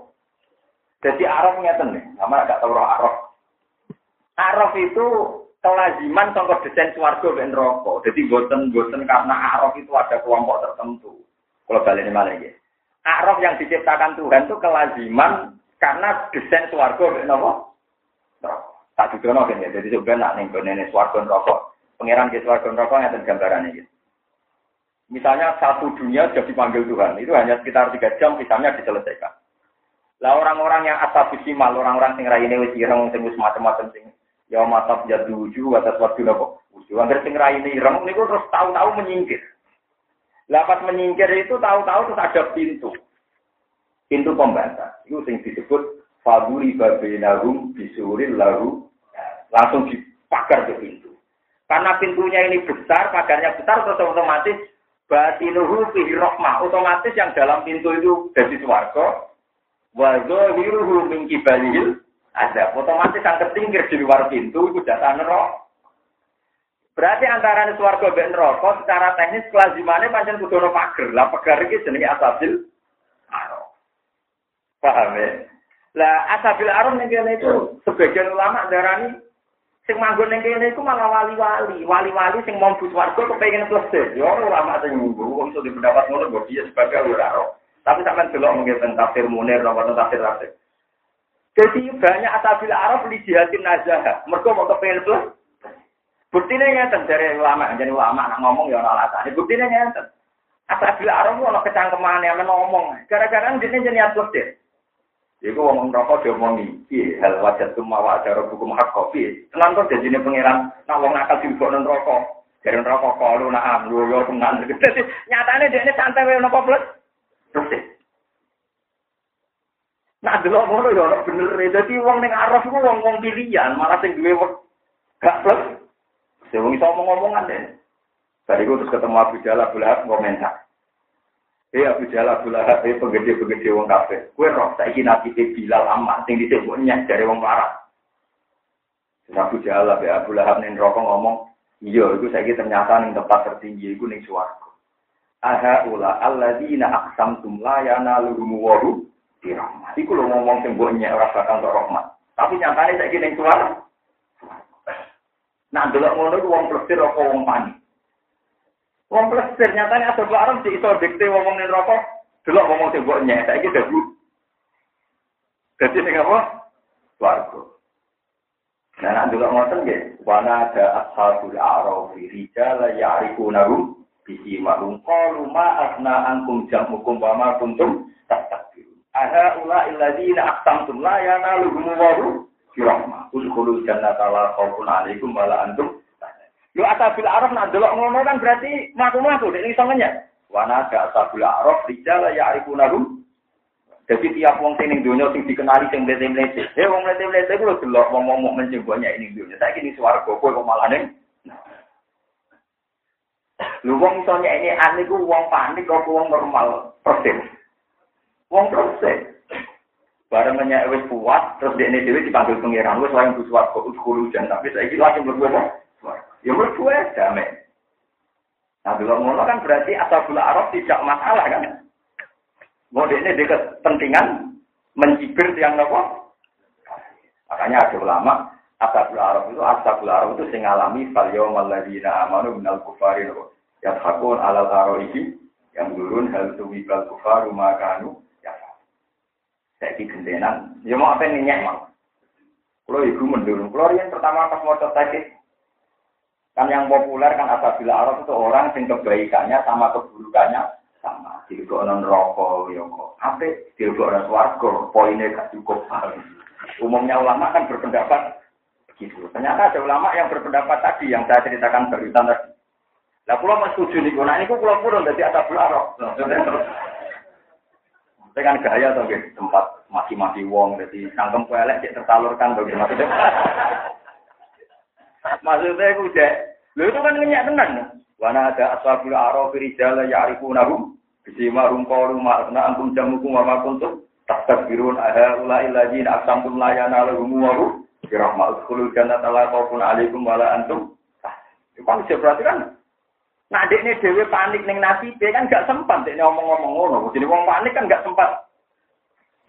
Speaker 1: Jadi Arab ngeten nih, sama agak tahu Arab. Arab itu kelaziman contoh desain suarga dan rokok. Jadi boten-boten karena Arab itu ada kelompok tertentu. Kalau balik ini mana ya? Arab yang diciptakan Tuhan itu kelaziman karena desain suarga dan rokok. Tak juga kan ya. Jadi sebenarnya nak nih nih suarga rokok. Pangeran ke suarga rokok yang gambarannya gitu. Misalnya satu dunia sudah dipanggil Tuhan, itu hanya sekitar tiga jam, misalnya diselesaikan. Lah orang-orang yang asal simal, orang-orang sing raine wis ireng, sing wis macam-macam sing ya matap jadu uju atas waktu nopo. Uju angger sing raine ireng niku terus tahu-tahu menyingkir. Lah pas menyingkir itu tahu-tahu terus ada pintu. Pintu pembatas. Itu sing disebut faduri babinahum bisuril lalu langsung dipagar ke pintu. Karena pintunya ini besar, pagarnya besar, terus otomatis batinuhu fi rahmah. Otomatis yang dalam pintu itu dari swarga. Wa zahiruhu min kibalil ada otomatis yang tertinggal di luar pintu itu data neraka. Berarti antara swarga dan neraka secara teknis kelazimannya pancen kudu ono pager lah pagar iki jenenge asabil paham ya lah asabil aro ning itu sebagian ulama darani Sing manggon ning kene iku malah wali-wali, wali-wali sing mau bus warga kepengin plesir. Yo ora ulama sing ngunggu, wong iso pendapat ngono kok dia sebagai ro. Tapi sampean delok mungkin tentang tafsir Munir tentang tafsir Rasid. Jadi banyak asabil Arab li jihadin nazah. Mergo mau kepengin plus. Buktine ngeten dari ulama, jadi ulama nak ngomong ya ora alasan. Buktine ngeten. Asabil Arab ono kecangkemane yang ngomong. Gara-gara dene jenenge plesir. Iku wong rokok diomongi, piye hal wajah semua wajar hukum hak kopi. Tenan kok jadinya pangeran, nak wong nakal non rokok. Dari rokok kalau nak amlu yo tenan. Nyatane ini santai wae nopo plus. Nah, delok ngono ya bener. Dadi wong ning araf iku wong-wong pilihan, malah sing duwe gak plus. Sing wong iso ngomong-ngomongan deh. Bariku terus ketemu Abu Jalal Abdullah komentar. Abu Jalal Abu Lahab eh penggede-penggede wong kafir. Kue roh saiki nabi Bilal amat sing disebut nyek dari wong parah. Abu Jalal ya Abu Lahab ning rokok ngomong, iya itu saiki ternyata ning tempat tertinggi iku ning swarga. Aha ula alladzina aqsamtum la yanaluhum waru dirahmat. Iku lho ngomong sing mbok nyek ora bakal rahmat. Tapi nyatane saiki ning swarga. Nah, delok ngono iku wong plesir apa wong panik. Wong plesir nyatane ada barang di iso dikte ngomong ning rokok, delok ngomong sing mbok nyek saiki dadi. Dadi ning apa? Swarga. Nah, nak delok ngoten nggih, wana ada ashabul a'raf rijal ya'rifunahum bisimahum qalu ma asna ankum jamukum wa ma kuntum tastakbirun. Aha ula illadzina aqsamtum la yanaluhum wa rahmah. Udkhulul jannata la khaufun 'alaikum wa la antum Lu asabil araf nak delok ngono kan berarti maku-maku nek iso ngenyek. Wana ada asabil araf rijal ya arifunahu. Jadi tiap wong sing ning donya sing dikenali sing mlete-mlete. Eh wong mlete-mlete ku lho delok wong mukmin sing banyak ini donya. Saiki ning swarga kowe kok malah ning Lu wong iso nyek ane ku wong panik kok wong normal persis. Wong persis. Barang menyek wis puas terus dekne dhewe dipanggil pangeran wis wayang buswat kok kulo jan tapi saiki langsung berbuat Ya merdu damai. Nah, kalau ngono kan berarti asabul Arab tidak masalah kan? Mode ini dia kepentingan mencibir yang nopo. Makanya ada ulama asabul Arab itu asabul Arab itu sing alami fal yaumal amanu minal kufari nopo. Yathakun alal aroihi yang turun hal tuwibal kufaru makanu ya. Saya gendenan. Ya mau apa ini nyak Kalau ibu mendurung. Kalau yang pertama pas mau tadi Kan yang populer kan apabila Arab itu orang yang kebaikannya sama keburukannya sama. non rokok, ya kok. Apa? non warga, poinnya gak cukup. Umumnya ulama kan berpendapat begitu. Ternyata ada ulama yang berpendapat tadi yang saya ceritakan barusan tadi. Lah pulau mas setuju nih, nah ini pulau purun dari atas Arab. Dengan gaya tuh tempat mati-mati wong, jadi sangkem kuelek tersalurkan bagaimana. Maksudnya itu udah, lu itu kan ngenyak tenan. Wana ada ashabul araf rijal ya'rifunahum bisima rum qalu ma asna antum jamukum wa ma kuntum tastakbirun aha ula illadzina aqsamtum la yanalahum wa Iki rahmat kulul jannah tala qaufun alaikum wala antum. Itu kan berarti kan Nah, ini dewe panik neng nasi, kan gak sempat dia ngomong-ngomong ngono. Jadi wong panik kan gak sempat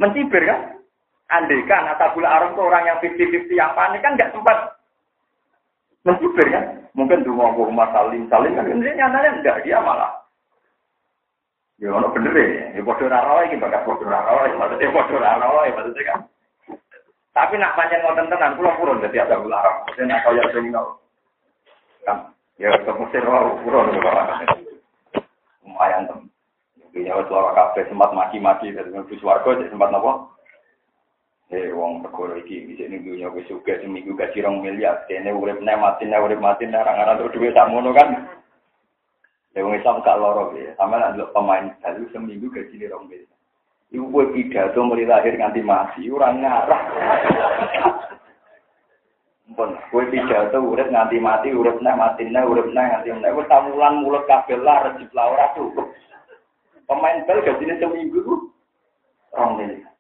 Speaker 1: mencibir kan. Andai kan Atabul itu orang yang 50-50 yang panik kan gak sempat mencibir kan. Mungkin mau rumah saling saling kan ini nyatanya enggak dia malah. Ya ono bener ya, ya bodoh raro ini bakal bodoh raro, maksudnya bodoh raro, maksudnya kan. Tapi nak panjang ngoten tenan, pulau purun jadi ada Aram. Maksudnya nak kaya sing Kan Ya, ke Mesir wow, kurang Lumayan tem. Ya wis lara kabeh sempat mati-mati dari mlebu swarga cek sempat napa? Eh wong perkara iki bisa ning dunya wis sugih seminggu gaji rong miliar, dene urip nek mati nek urip mati nek ora ngarep duwe tak ngono kan. Ya wong Islam gak loro ya. Sama nek pemain balu seminggu gaji rong miliar. Iku kowe pidato mulai lahir nganti mati, ora ngarah. Pun kowe pidato urip nganti mati, urip neh mati neh, urip neh nganti neh. Wis tamulan mulut kabeh lah lah ora cukup. Pemain bal gajine seminggu ku rong miliar.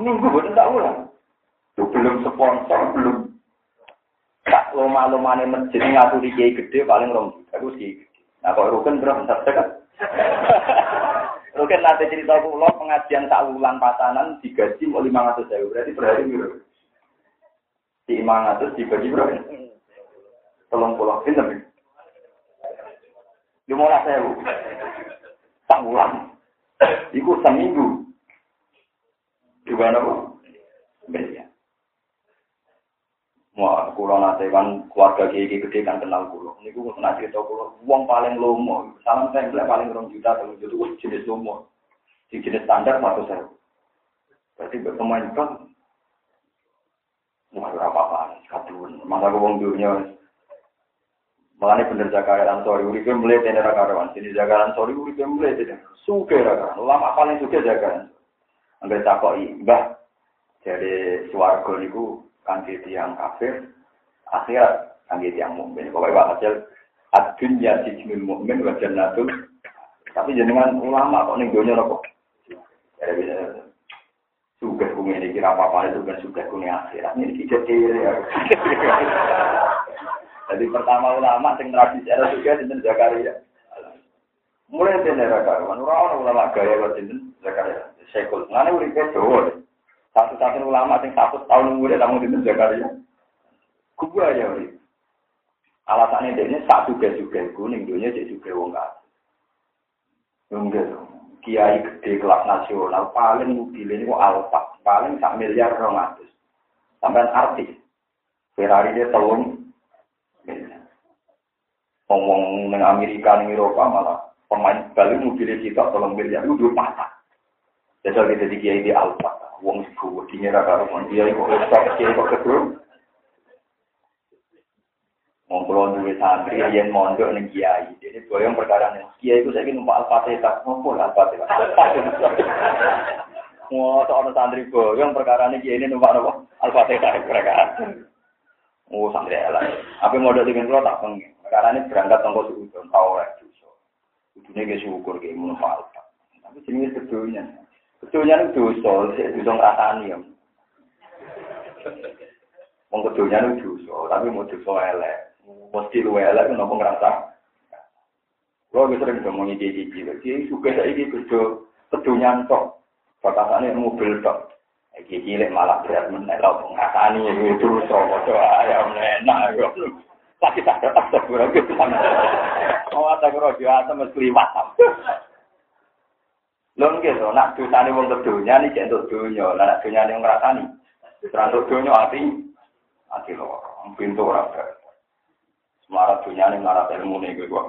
Speaker 1: Seminggu boten tak ulang. Tuh belum sponsor, belum tak loma-lomane masjid ngaturi kiai gede paling juta. Aku gede. Nah kok rukun berapa kan? Rukun nanti cerita pulau pengajian tak ulang pasanan digaji mau lima ratus ribu berarti hari di imang atas dibagi berapa? Tolong pulang pinter. Lima belas ribu. Tak ulang. Iku seminggu. Di mana bu? Beda. Wah, kulo nate kan keluarga gigi gede kan kenal kulo. Ini gue pernah cerita kulo. Uang paling lomo. Salam saya paling rong juta atau juta. jenis lomo. Di jenis standar satu saya. Berarti berteman kan Wah, apa-apa, kadun. Masa gue wong dunia. Makanya bener Zakaria sorry, uripe mulai tener karawan. Sini Zakaria sorry, uripe mulai tener. Suke raka. Lama paling suke Zakaria. Angger takoi, mbah. Jadi suarga niku kangge tiang kafir, akhirat kangge tiang mukmin. Pokoknya Pak Hasil, ad-dunya sijnul mukmin wa jannatul. Tapi jenengan ulama kok ning donya rokok. Jadi juga kumi ini kira apa itu kan juga kumi akhirat ini tidak ya. Jadi pertama ulama sing tradisi ada juga di Zakaria. Mulai dari karuan, orang ulama gaya sinten Zakaria. Sekul, mana udah kedo. Satu-satu ulama sing satu tahun kemudian kamu di Zakaria. Gua ya uri. Alasannya dia ini satu juga juga kuning dunia jadi juga wong Enggak dong kiai gede kelas nasional paling mobil ini kok alfa paling sak miliar rong atus. Sampai artis. Ferrari dia telung. Ngomong neng Amerika neng Eropa malah pemain bali mobilnya kita tolong miliar. Dua patah jadi kita di kiai di alfa wong ibu dinyerah karo dia kok stop kiai kok kedua Wong kula duwe santri yen mondok ning kiai. Dene boyong perkara ning kiai iku saiki numpak Al-Fatihah. Ngopo Al-Fatihah? Wah, ono santri boyong perkara ning kiai ini numpak napa? Al-Fatihah perkara. Oh, santri ala. Apa modal dengan kula tak pengen. Perkara ini berangkat tongko suku tau ora dosa. Kudune ge syukur ge mun Tapi jenenge sedonya. Sedonya itu dosa, dosa ngrasani ya. Wong kedonya itu dosa, tapi mau dosa elek. Mesti lu elek nopo ngerasa lo bisa sering ngomongin dia di sini dia suka saya ini kerja kerja nyantok batasannya mobil tok. Iki cilik malah berat meneh lo ngrasani itu so doa ayam enak yo sakit sakit tak kurang gitu mau ada kurang dia atau mesti liwat lo gitu nak dosane wong kedunya nih jentuk dunya lah nak dunya yang ngrasani. Terus dunya ati ati lo pintu ora Semarat dunia ini melarat ilmu nih gue gua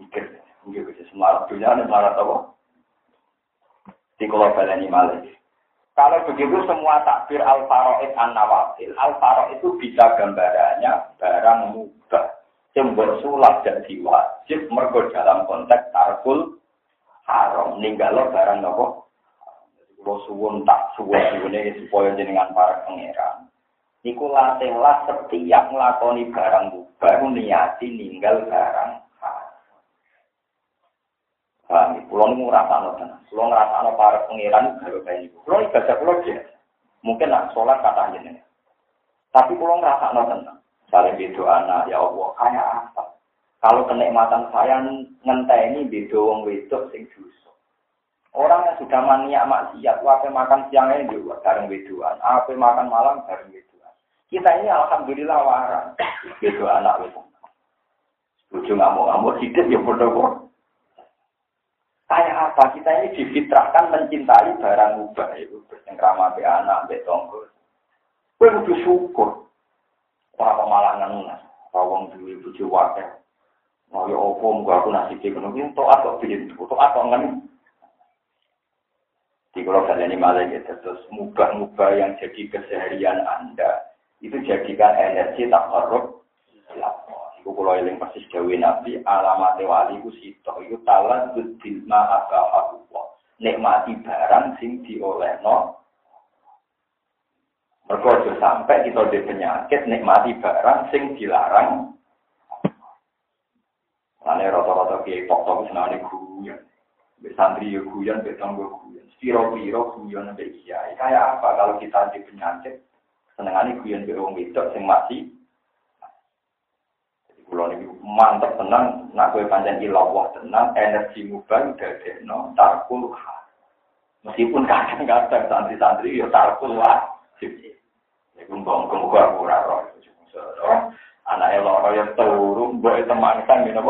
Speaker 1: mikir, mikir gue semarat dunia ini melarat apa? Di kalau ini malah. Kalau begitu semua takbir al faroid an nawafil, al faroid itu bisa gambarannya barang mubah yang bersulap dan wajib mergo dalam konteks tarkul haram ninggalo barang nopo. Kalau suwun tak suwun suwun supaya jenengan para pangeran Iku latihlah setiap ngelakoni barang baru niati ninggal barang Paham, pulau ini ngerasa no tenang. Pulau ngerasa no para pangeran baru kayak ini. Pulau ibadah pulau dia. Mungkin nak sholat kata aja. Tapi kalau ngerasa tenang, saling beda anak, ya Allah, kayak apa? Kalau kenikmatan saya ngenteni beda wong wedok sing dosa. Orang yang sudah maniak maksiat, apa makan siangnya juga bareng wedoan, apa makan malam bareng wedoan. Kita ini alhamdulillah waran, beda anak wedok. Ujung ngamuk-ngamuk hidup ya bodoh Kayak apa? Kita ini difitrahkan mencintai barang ubah itu. Bercengkrama be anak, be tonggo. Kue kudu syukur. Ora malah ngenes. Rawang duwe bojo wakil. Mau ya opo muga aku iki ngono. Iki tok atau biyen? Tok atau ngen. Di kalau kalian ini malah ya terus mubah-mubah yang jadi keseharian Anda. Itu jadikan energi tak korup. Iku kula eling persis dawuh Nabi. Alamat wali ku sito iku talan bil ma aka Nikmati barang sing diolehno. Mergo aja sampai kita di penyakit nikmati barang sing dilarang. Ane rata-rata kiai tok-tok senane guyon. Mbek santri yo guyon, mbek tanggo guyon. Piro-piro guyon mbek kiai. Kayak apa kalau kita di penyakit senengane guyon mbek wong wedok sing masih Kulo niki mantep tenang, nak kowe pancen ilawah tenang, energi mubah dadekno tarkul Meskipun kadang-kadang santri-santri ya tarkul wajib. Iku mbong-mbong aku ora roh. Anake loro ya turu, mbok teman kan ngene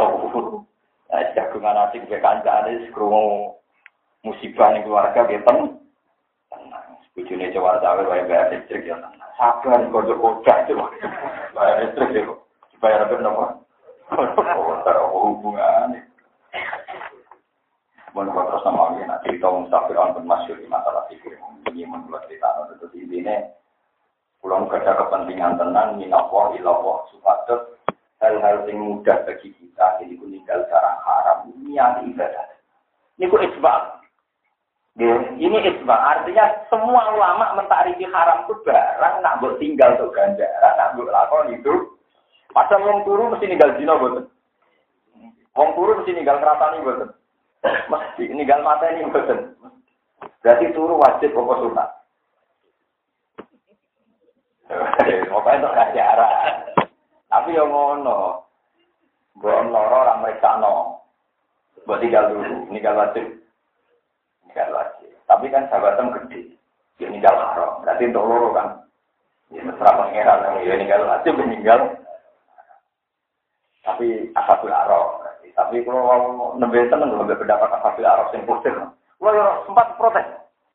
Speaker 1: Turu. Nah, jagungan asik ke kancane krungu musibah ning keluarga ge ten. Tenang. Bujune cewek cawe bayar listrik ya tenang. Sabar kok kocak itu. Bayar listrik ya. Bayar apa napa? Oh, hubungan. Mohon terus sama ini, nanti kita mustafir on di masalah fikir. Ini menurut cerita, itu ini Pulau ada kepentingan tenang, minallah, ilallah, supados hal-hal yang mudah bagi kita, jadi tinggal cara haram, niat ibadah. Ini ku isbal. Ini isbal, artinya semua ulama mentarifi haram itu barang, nak buat tinggal tuh ganjaran, nak buat lakon itu. Padahal wong turu mesti ninggal zina boten. Wong turu mesti ninggal keratani boten. Mesti ninggal mata ini boten. Berarti turu wajib pokok sunat. Pokoknya untuk ganjaran. Tapi yang ngono. Buat loro orang mereka no. Buat tinggal dulu, tinggal wajib. Tinggal wajib. Tapi kan sahabatnya gede. Dia tinggal haram. Berarti untuk loro kan. Ya mesra pangeran. Ya tinggal wajib, meninggal. Tapi asabul arok. Tapi kalau nembe tenang, kalau pendapat asabul arok yang positif. Kalau sempat protes.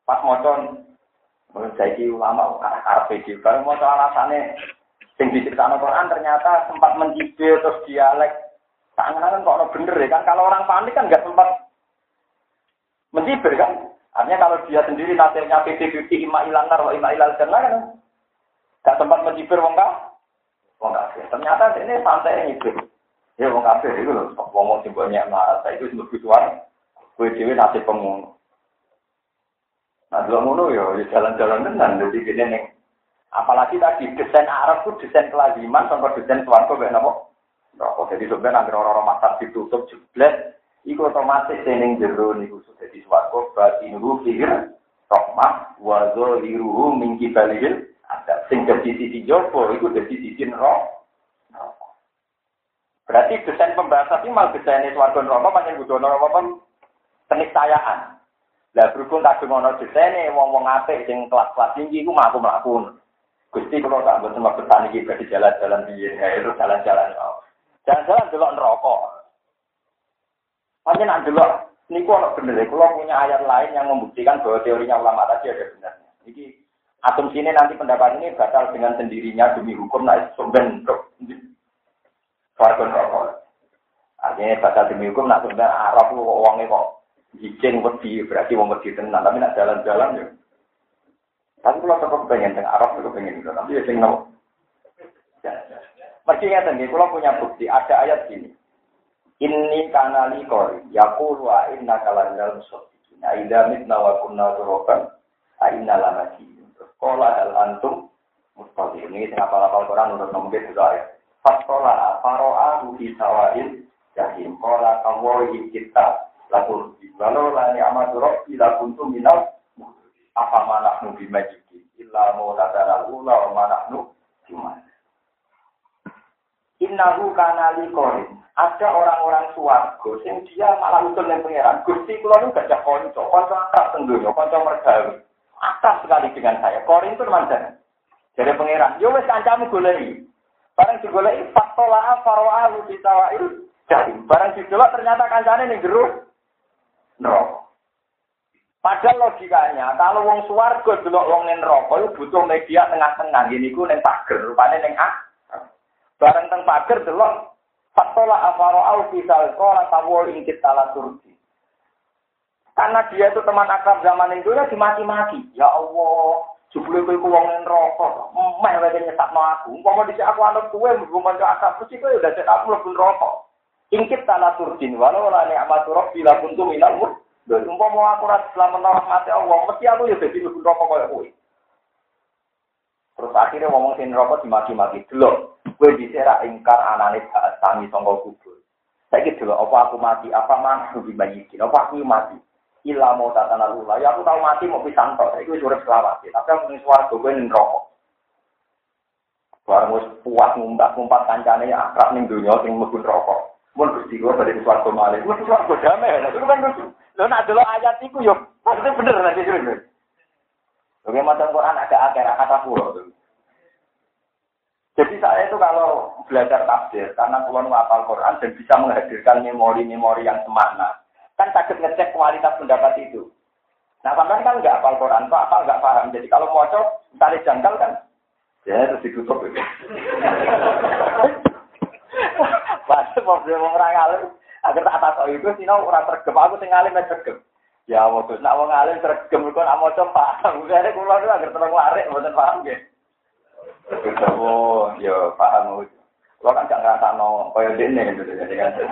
Speaker 1: Pas mocon saya ulama arah video. Kalau mau alasannya sing diceritakan Quran ternyata sempat mencibir terus dialek. Tangan kan kok bener ya kan? Kalau orang panik kan nggak sempat mencibir kan? Artinya kalau dia sendiri nasibnya PT-PT ima ilangar wa ima ilal kan? Gak sempat mencibir wong kah? Wong kafir. Ternyata ini santai ngibir. Ya wong kafir itu loh. Wong sing banyak masa itu sebut tuan. Kue dewi nasib pengun. Nah, dua ngono ya, ya jalan-jalan tenan. Jadi gini nih. Apalagi tadi desain Arab itu desain kelaziman sampai desain suarga kayak apa? Jadi sebenarnya nanti orang-orang masak ditutup jeblet, iku otomatis sening jero niku sudah di suarga berarti nuru fikir rahmah wa zaliruhu min kibalil ada sing dadi sisi jopo iku dadi sisi neraka. Berarti desain pembahasan ini malah desain suarga neraka pancen kudu neraka keniscayaan. Lah berhubung kadung ana desene wong-wong apik sing kelas-kelas tinggi iku mampu mlaku. Gusti kalau tak mboten maksud iki di jalan-jalan piye, ya itu jalan-jalan. Jalan-jalan delok neraka. Hanya nak delok niku ana bener kalau punya ayat lain yang membuktikan bahwa teorinya ulama tadi ada benarnya. Atom sini nanti pendapat ini batal dengan sendirinya demi hukum naik sumben Farkon rokok. Artinya batal demi hukum nak sumben Arab uangnya kok Izin berarti wong wedi tenan, tapi nak jalan-jalan ya. Tapi kalau tetap pengen teng Arab itu pengen itu, tapi ya sing nopo. Mesti ngeten nggih, kula punya bukti ada ayat gini. Ini kanali kori, yaqulu wa inna kalandal musaddiqin. Aida mitna wa kunna turoban, aina lamati. Sekolah hal antum mustaqim. Ini sing apal-apal Quran urut nomor itu ayat. Faskola faro'a fi sawail jahim. Kola kawoi kita lalu walau lani amat roh ila kuntu minal apa mana nubi majiki illa mutatana ula wa manahnu cuman. Innahu kana liqorin. Ada orang-orang suwargo sing dia malah usul yang pangeran. Gusti kula nu gajah kanca, kanca akrab tenggono, kanca mergawe. Akrab sekali dengan saya. Korin itu mandan. Jadi pangeran, yo wis kancamu goleki. Barang digoleki fatola farwa lu ditawail jadi barang didelok ternyata kancane ning jero neraka. Padahal logikanya, kalau wong suwargo delok wong ning neraka butuh media tengah-tengah. Gini ku ning pager, rupane ning A. Barang teng pager delok fatola afaro au fisal kola tawol ingkit tala turki. Karena dia itu teman akrab zaman itu ya dimaki-maki. Ya Allah, Jebule kowe ku wong neraka. Meh wae nyesakno aku. Umpama dhisik aku anut kowe mlebu manca akal mesti kowe udah cek aku mlebu neraka. Ingkit tanah turjin walau la ni'matu rabbi la kuntu minal mudhil. Umpama aku ora selamat rahmate Allah, mesti aku ya dadi mlebu neraka koyo kowe. Terus akhirnya ngomong sing neraka dimaki-maki. Delok, kowe dhisik ra ingkar anane saat tangi sangka kubur. Saiki delok apa aku mati, apa mantu dibayikin, apa aku mati. Ila mau tatana lula. Ya aku tahu mati mau pisang tok. Itu urip selawat. Tapi aku ning swarga gue ning rokok. Barang wis puas ngumpat-ngumpat kancane akrab ning donya sing mlebu rokok. Mun Gusti kula bali swarga malih. Wis swarga damai. Itu kan lucu. Lho nak delok ayat iku yo maksudnya bener nanti itu. Oke, macam Quran ada akhir kata pulau. Jadi saya itu kalau belajar tafsir, karena pulau hafal Quran dan bisa menghadirkan memori-memori yang semakna, Kan sakit ngecek kualitas pendapat itu. Nah, sampai kan nggak apal Quran, kok apal nggak paham. Jadi kalau mau cok, tali jangkal kan, ya terus ditutup itu. Pas mau orang alim, agar tak tahu itu, sih orang tergem, aku tinggalin alim tergem. Ya waktu nak wong alim tergem kok nak maca paham. Jadi kula itu agar terang lari, mboten paham nggih. Oh, ya paham. Kalau kan gak ngrasakno kaya dene gitu jadi kan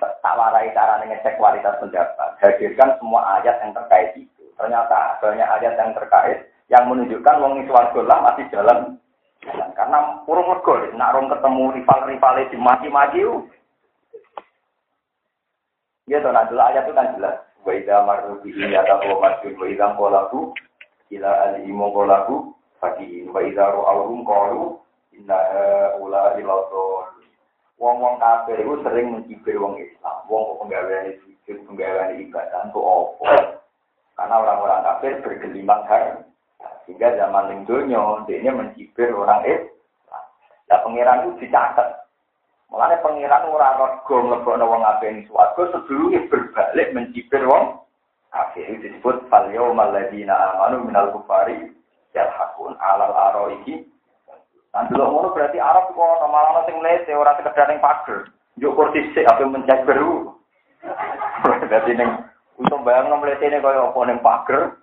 Speaker 1: tak warai cara ngecek kualitas pendapat. Hadirkan semua ayat yang terkait itu. Ternyata banyak ayat yang terkait yang menunjukkan wong itu lah masih jalan. Jalan. Karena urung mergo, nak rong ketemu rival-rival di mati-mati Ya tuh, nah ayat itu kan jelas. Wa idza marru bihi yatabu masjid wa idza qalaku ila al-imu qalaku fakihin idza ru'awhum qalu inna ula ilatul Wong-wong kafir itu sering mencibir wong Islam. Wong penggawean sujud, penggawean ibadah untuk opo. Karena orang-orang kafir bergelimang har. Sehingga zaman yang dunia, dia mencibir orang Islam. Nah, pengiran itu dicatat. Mulanya pengiran ora rego mlebokno wong ngabeni swarga sebelumnya berbalik mencibir wong kafir itu disebut fal yaumal ladina amanu minal kufari yalhaqun alal aroihi Nah, dulu ngono berarti Arab kok ono malah sing lete ora sekedar ning pager. Yo kursi ape mencet beru. Berarti ning untuk bayang nang mletene kaya apa ning pager.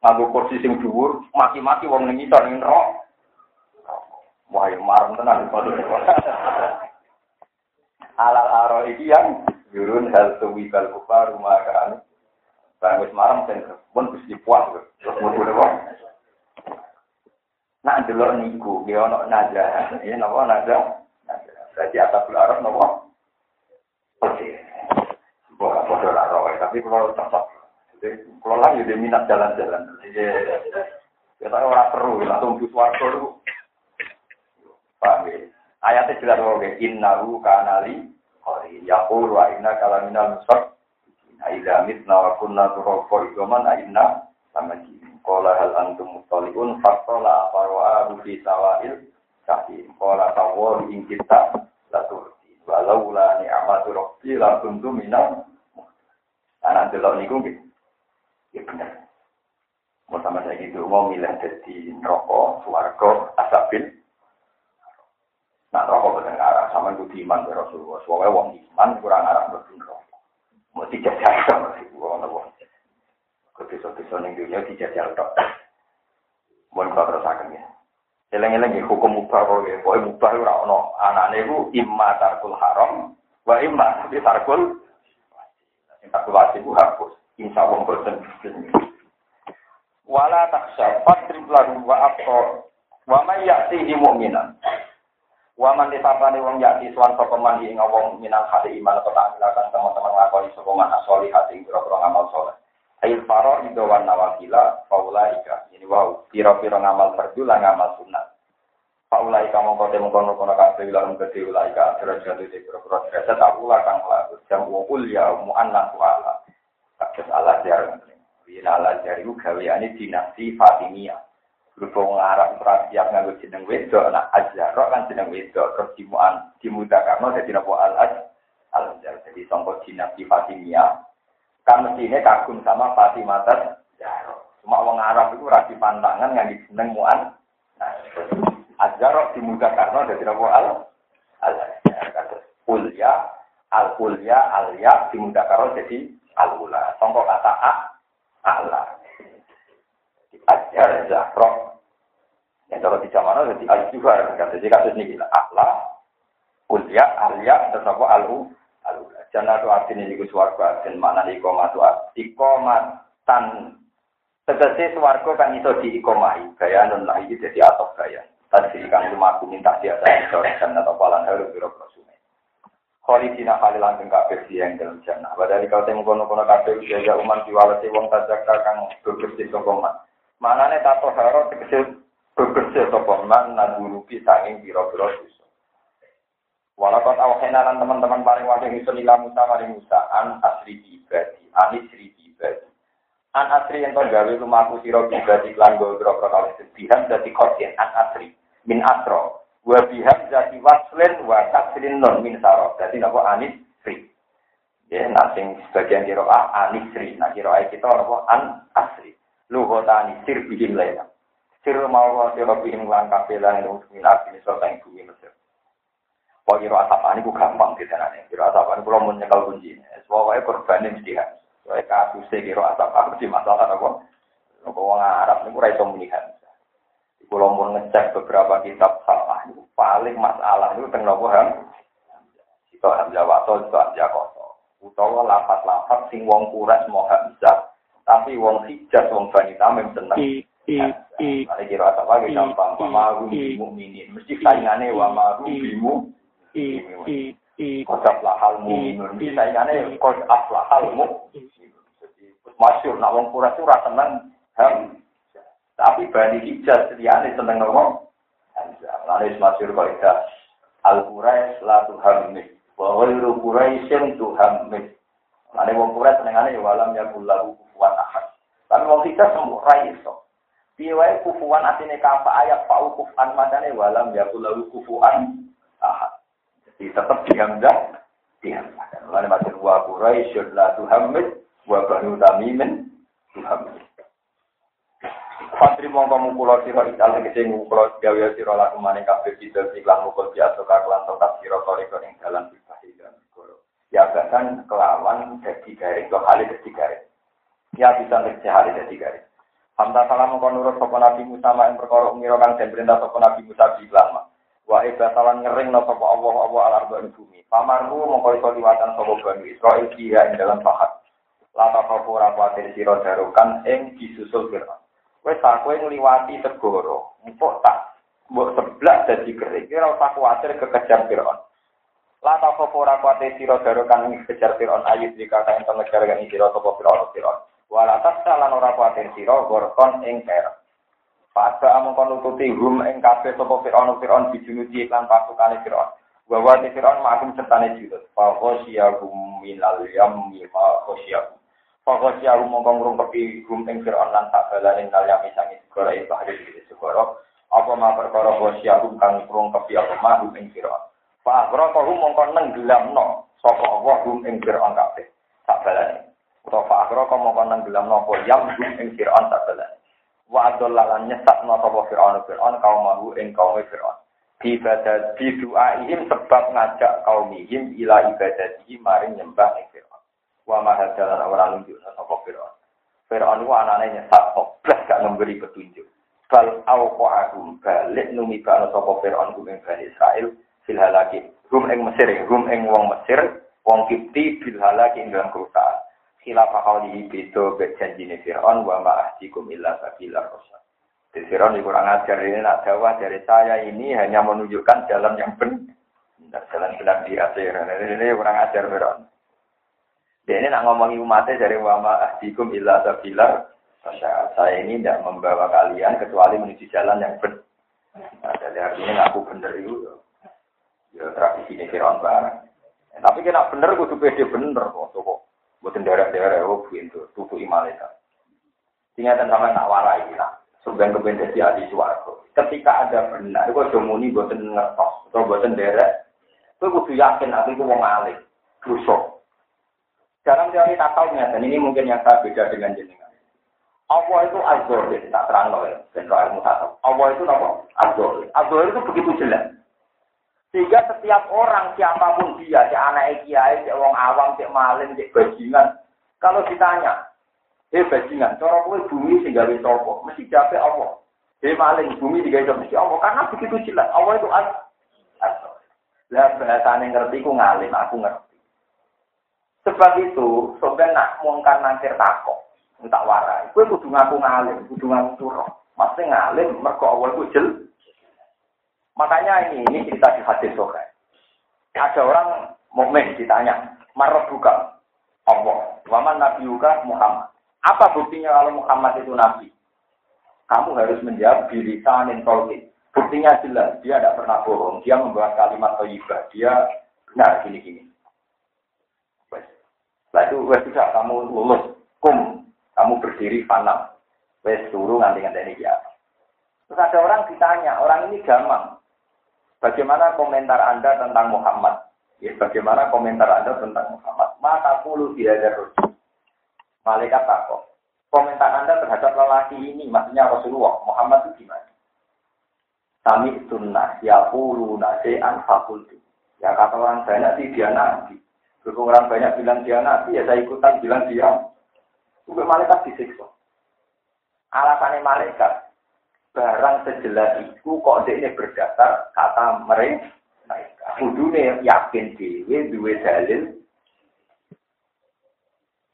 Speaker 1: Nganggo kursi sing dhuwur, maki-maki wong ning ngisor ning rok. Wah, marem tenan padha. Alal aro iki yang yurun hal tuwi kal kufar rumah kan. Bang wis marem ten pun wis dipuas terus mlebu Nak delok niku, dia ono naja, ini nopo naja, berarti atas arab nopo. Oke, bukan bodoh lah tapi kalau cocok, kalau lah jadi minat jalan-jalan, jadi kita orang perlu langsung butuh waktu. Paham ya? Ayatnya jelas bahwa innahu kanali kori yakul wa inna kalaminal musak. Nah, idza mitna wa kunna turaba idoman inna sama Kola hal antum mutoliun fakola aparwa rufi sawail kahim. Kola tawo ing kita laturti. Walau la ni'amatu rabbi la kuntu minal. Anak delok niku nggih. Ya bener. Mau sama saya gitu, mau milih jadi rokok, suarga, asapin. Nah, rokok bener arah, sama itu iman ke Rasulullah. Soalnya wong iman kurang arah betul rokok. Mau dijajah sama si wong ke desa-desa ning dunia dijajal tok. Mun kula terusaken ya. Eleng-eleng ya hukum mubah kok ya, pokoke mubah ora ono. Anane iku imma tarkul haram wa imma tarkul sing tarkul wajib ku hapus. Insya Allah boten. Wala taksha fadrib lahu wa abqa wa may ya'tihi mu'minan. Wa man disapane wong yati suwan sapa man ing wong minal hati iman atau tak teman-teman ngakoni sapa man asoli hati pira-pira ngamal saleh. Ail faro itu wan nawafila faulaika. Ini wow, piro-piro ngamal fardu lah ngamal sunat. Faulaika mongko temu kono kono kabeh lan gede ulaika derajat itu piro-piro derajat takula kang laku jam ya muannas wala. Kados Allah jarang. Wina Allah jariku gaweane dinasti Fatimiyah. Berhubung Arab siap nganggo jeneng wedok, nah Azharo kan jeneng wedok, terus dimuan dimudakarno jadi nopo al al jadi songkok dinasti Fatimiyah kan mestinya kagum sama Fatimah Zahra. Cuma orang Arab itu rasi pantangan yang diseneng muan. Nah, Azhar dimudah karena dari Nabi al al kuliah al kuliah al ya dimudah karena jadi al ula. Songkok kata a Allah. Azhar Zahra. Yang kalau di zaman jadi al juga. Jadi kasus ini gila. Allah kuliah al ya terus apa al ula. Jannatu adin iku swarga adin mana ikomatu ikomatan tegese swarga kan iso diikomahi gaya nun lah iki dadi atok gaya tadi kan lumaku minta dia saya sore jannat apa lan harus biro prosume Khalidina khalilan kang kabeh yang dalam jannah padahal kau temu kono-kono kabeh ya uman diwalesi wong tajaka kang bebersih sapa man manane tato haro tegese bebersih sapa man nadulupi sanging biro-biro Walaupun awhena lan teman-teman paling wajib itu nila Musa maring Musa an asri ibadi, an asri ibadi. An asri yang gawe lumaku siro ibadi klan gue biro kali sedihan jadi kodien an asri min asro. Wa biham jadi waslin wa tasrin non min saro. Jadi nopo anis sri. Ya, nasing sebagian kiro a anis sri. Nah kiro a kita nopo an asri. Luhota anisir bihim lainnya. Sir mau siro bihim lan kapelan yang min serta yang bumi Mesir. Kok kira asapan itu gampang di sana nih. Kira asapan kalau mau nyekel kunci. Pokoknya korbannya mesti kan. Soalnya kasusnya kira asapan mesti masalah apa. Kalau orang Arab ini kurang bisa melihat. Kalau mau ngecek beberapa kitab salah itu paling masalah itu tentang nopo ham. Itu hamzah wato, itu hamzah koto. Utawa lapat-lapat sing wong kuras mau hamzah. Tapi wong hijaz, wong bani tamim seneng. Ada kira apa lagi gampang. Wa ma'rum bimu'minin. Mesti saingannya wa ma'rum bimu Kod aflahal mu'minun. Saingannya kod aflahal mu'minun. Masyur, nak wong kuras itu rasa seneng ham. Tapi bani hijaz liyane seneng nopo. Lalu kok itu al kurais la tuhammis. Wa ghairu quraisyin tuhammis. Lalu wong kurais senengane ya walam ya kullahu kufuwan ahad. Tapi wong hijaz semua ra iso. Piye wae kufuwan atine ayat fa'u kufan madane walam ya kullahu kufuwan ahad. Jadi tetap dihamzah, dihamzah. Lalu masih wa Quraisyun la tuhammid, wa banu tamimin tuhammid. Mongko mukula sira ical tegese mukula gawe sira laku maning kabeh bidal iklan mukul biasa kakelan tetap sira toriko ing dalan bibah goro. Ya bahkan kelawan dadi garing, kok kali dadi garing. Ya bisa nek hari dadi garing. Hamta salam mongko nurut sapa Nabi Musa mak perkara ngira kang den perintah sapa Nabi Musa iklan Wa ibatalan ngering no sapa Allah Allah al arba bumi. Pamarku mongko iso liwatan sapa Bani Israil ing dalam pahat. Lata kafu ora kuatir sira darukan ing disusul Fir'aun. Wis aku ngliwati segoro, empuk tak mbok seblak dadi kering. Ora usah kuatir kekejar Fir'aun. Lata kafu ora kuatir sira ing kejar Fir'aun ayat dikata ento ngejar kan sira sapa Fir'aun Fir'aun. Wala ora gorkon ing kerep. Pada among nututi hum ing kabeh sapa Firaun Firaun dijunuti iklan pasukane Firaun. Wa wa ti Firaun makum sertane judut. Fa khosyahum minal yammi ma khosyahum. Fa khosyahum mongko ngrungkepi hum ing Firaun lan tak balane nal yami sangi segara ing bahari iki segara. Apa ma perkara khosyahum kang ngrungkepi apa ma hum ing Firaun. Fa aghraqahum mongko nenggelamno sapa Allah hum ing Firaun kabeh. Tak balane. Utawa fa aghraqahum mongko nenggelamno apa yam hum ing Firaun tak balane wa adallalan nyesat no sapa Fir'aun Fir'aun kaum mahu ing kaum Fir'aun ibadah di ihim sebab ngajak kaumihim ila ibadatihi maring nyembah ing Fir'aun wa mahadalan ora nunjuk sapa Fir'aun Fir'aun ku anane nyesat oblas gak memberi petunjuk bal auqa'ahum balik numi kana sapa Fir'aun ku ing Bani Israil fil halaki rum ing Mesir rum ing wong Mesir wong Kipti bil halaki ing dalam kerusakan khilaf qaulihi beda be janjine Firaun wa ma ahdikum illa sabila rasul. Jadi Firaun kurang ajar ini nak dakwah dari saya ini hanya menunjukkan jalan yang benar, jalan benar di akhir. Ini kurang ajar Firaun. Dia ini nak ngomongi umatnya dari wama ahdikum illa sabilar. Saya ini tidak membawa kalian kecuali menuju jalan yang benar. Nah, jadi artinya ngaku bener itu. Ya tradisi ini kiron barang. Ya, tapi kena bener, tuh pede bener kok. Kok buatin daerah-daerah, oh pintu, tutup imalita. Tinggal sama nak warai lah. Sebenarnya kebendasi adi suaraku. Ketika ada benar, gue jomuni buatin ngertos atau buatin daerah. Gue kudu yakin aku itu mau ngalih. Busuk. Dalam teori takalnya, dan ini mungkin yang saya beda dengan jenengan. Allah itu azor, tak terang loh ya, dan ilmu tasawuf. Allah itu apa? Azor. Azor itu begitu jelas. Sehingga setiap orang, siapa pun dia, si anak kiai, si orang awam, si malin, si bajingan, kalau ditanya, eh bajingan, cara kowe bumi sing gawe sapa? Mesti jape Allah. Eh maling bumi digawe mesti Allah karena begitu jelas. Allah itu azor. Lah bahasane ngerti ku ngalim, aku ngerti. Sebab itu, sampai nak mungkar nanti takok, tak warai. Kue kudu ngaku ngalim, kudu ngaku turun. Masih ngalim, mergo awal ku jel. Makanya ini, ini cerita di hadis. Ada orang mukmin ditanya, marah buka Allah, waman nabi juga Muhammad. Apa buktinya kalau Muhammad itu nabi? Kamu harus menjawab diri sanin tolkin. Buktinya jelas, dia tidak pernah bohong. Dia membawa kalimat toyibah. Dia benar gini-gini. Nah itu wes sudah kamu lulus, kum, kamu berdiri panam, wes suruh nanti nanti ini ya. Terus ada orang ditanya, orang ini gampang. Bagaimana komentar Anda tentang Muhammad? Ya, bagaimana komentar Anda tentang Muhammad? Maka puluh tidak ada rujuk. Malaikat takut. Komentar Anda terhadap lelaki ini, maksudnya Rasulullah, Muhammad itu gimana? Kami sunnah, ya puluh nase'an fakultu. Ya kata orang banyak sih dia nabi. Berhubung orang banyak bilang dia nabi, ya saya ikutan bilang dia. Sampai malaikat disiksa. Alasannya malaikat, barang sejelas itu kok ini berdasar kata mereka. Kudune yakin dewe, duwe dalil.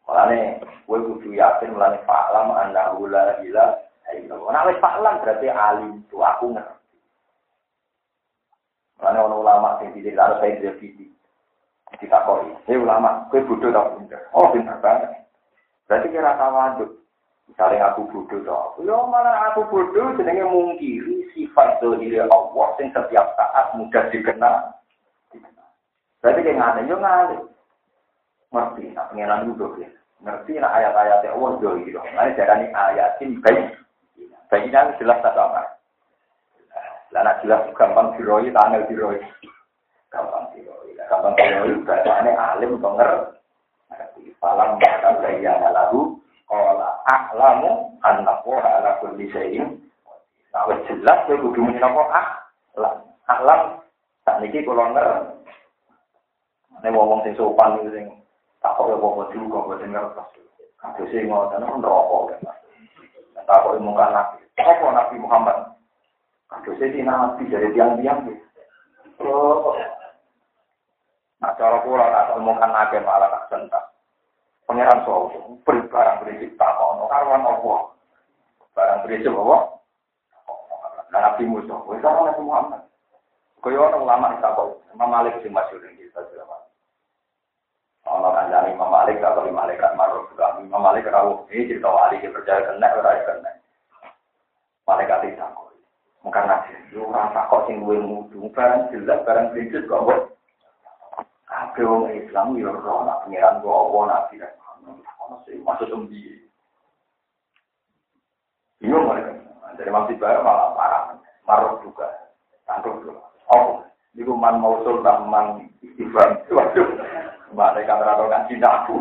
Speaker 1: Mulane, gue kudu yakin mulane fa'lam annahu la ilaha illallah. Wis fa'lam berarti alim itu aku ngerti. Mulane ono ulama sing diceritakan saya jadi kita koi. Hei ulama, kue bodoh tak pinter. Oh pinter banget. Berarti kira tawaduk. Misalnya aku bodoh tak. Ya malah aku bodoh jenenge mungkiri sifat dohiri Allah yang setiap saat mudah dikenal. Berarti kayak ngane, yo ngane. Ngerti, nak pengenan duduk ya. Ngerti nak ayat-ayat Allah dohiri. Nah, ini ayatin baik. Baik ini jelas tak apa. Lah jelas gampang diroi, tanggal diroi. Gampang diroi. kapan penulis bacaannya alim denger ngerti. Falam kata saya lalu kola aklamu anak wah ala kondisi nah jelas saya kudu menyapa ah alam. Tak niki kalau ngerti ini ngomong sing sopan itu sing tak kok ya bawa dulu kok gue dengar pas aku sih mau kan rokok kan tak kok mau kan nabi kok nabi Muhammad? Aku sing di nabi dari tiang tiang Oh, Nah, cara kula tak omongan nake malah tak sentak. Pangeran beri barang prinsip tak ono karuan opo. Barang prinsip apa? Nah, Nabi Musa, wis ora Muhammad. Kaya ono ulama tak kok, Imam Malik sing masyhur ing kita ulama. Ono kandhane Imam Malik malaikat juga. Imam Malik rawuh ini cerita wali ke percaya kena ora kena. Malaikat itu takut. Mungkin nanti, lu orang takut sing gue barang jelas, barang prinsip kok Kabeh wong Islam yo ora nak pengiran kok apa nabi kan. Ono sing maksud mereka. Dari masjid baru malah parah. Marah juga. Tangkap juga. Oh, Niku man mausul dan man istighfar. Waduh. Mereka kan cinta aku.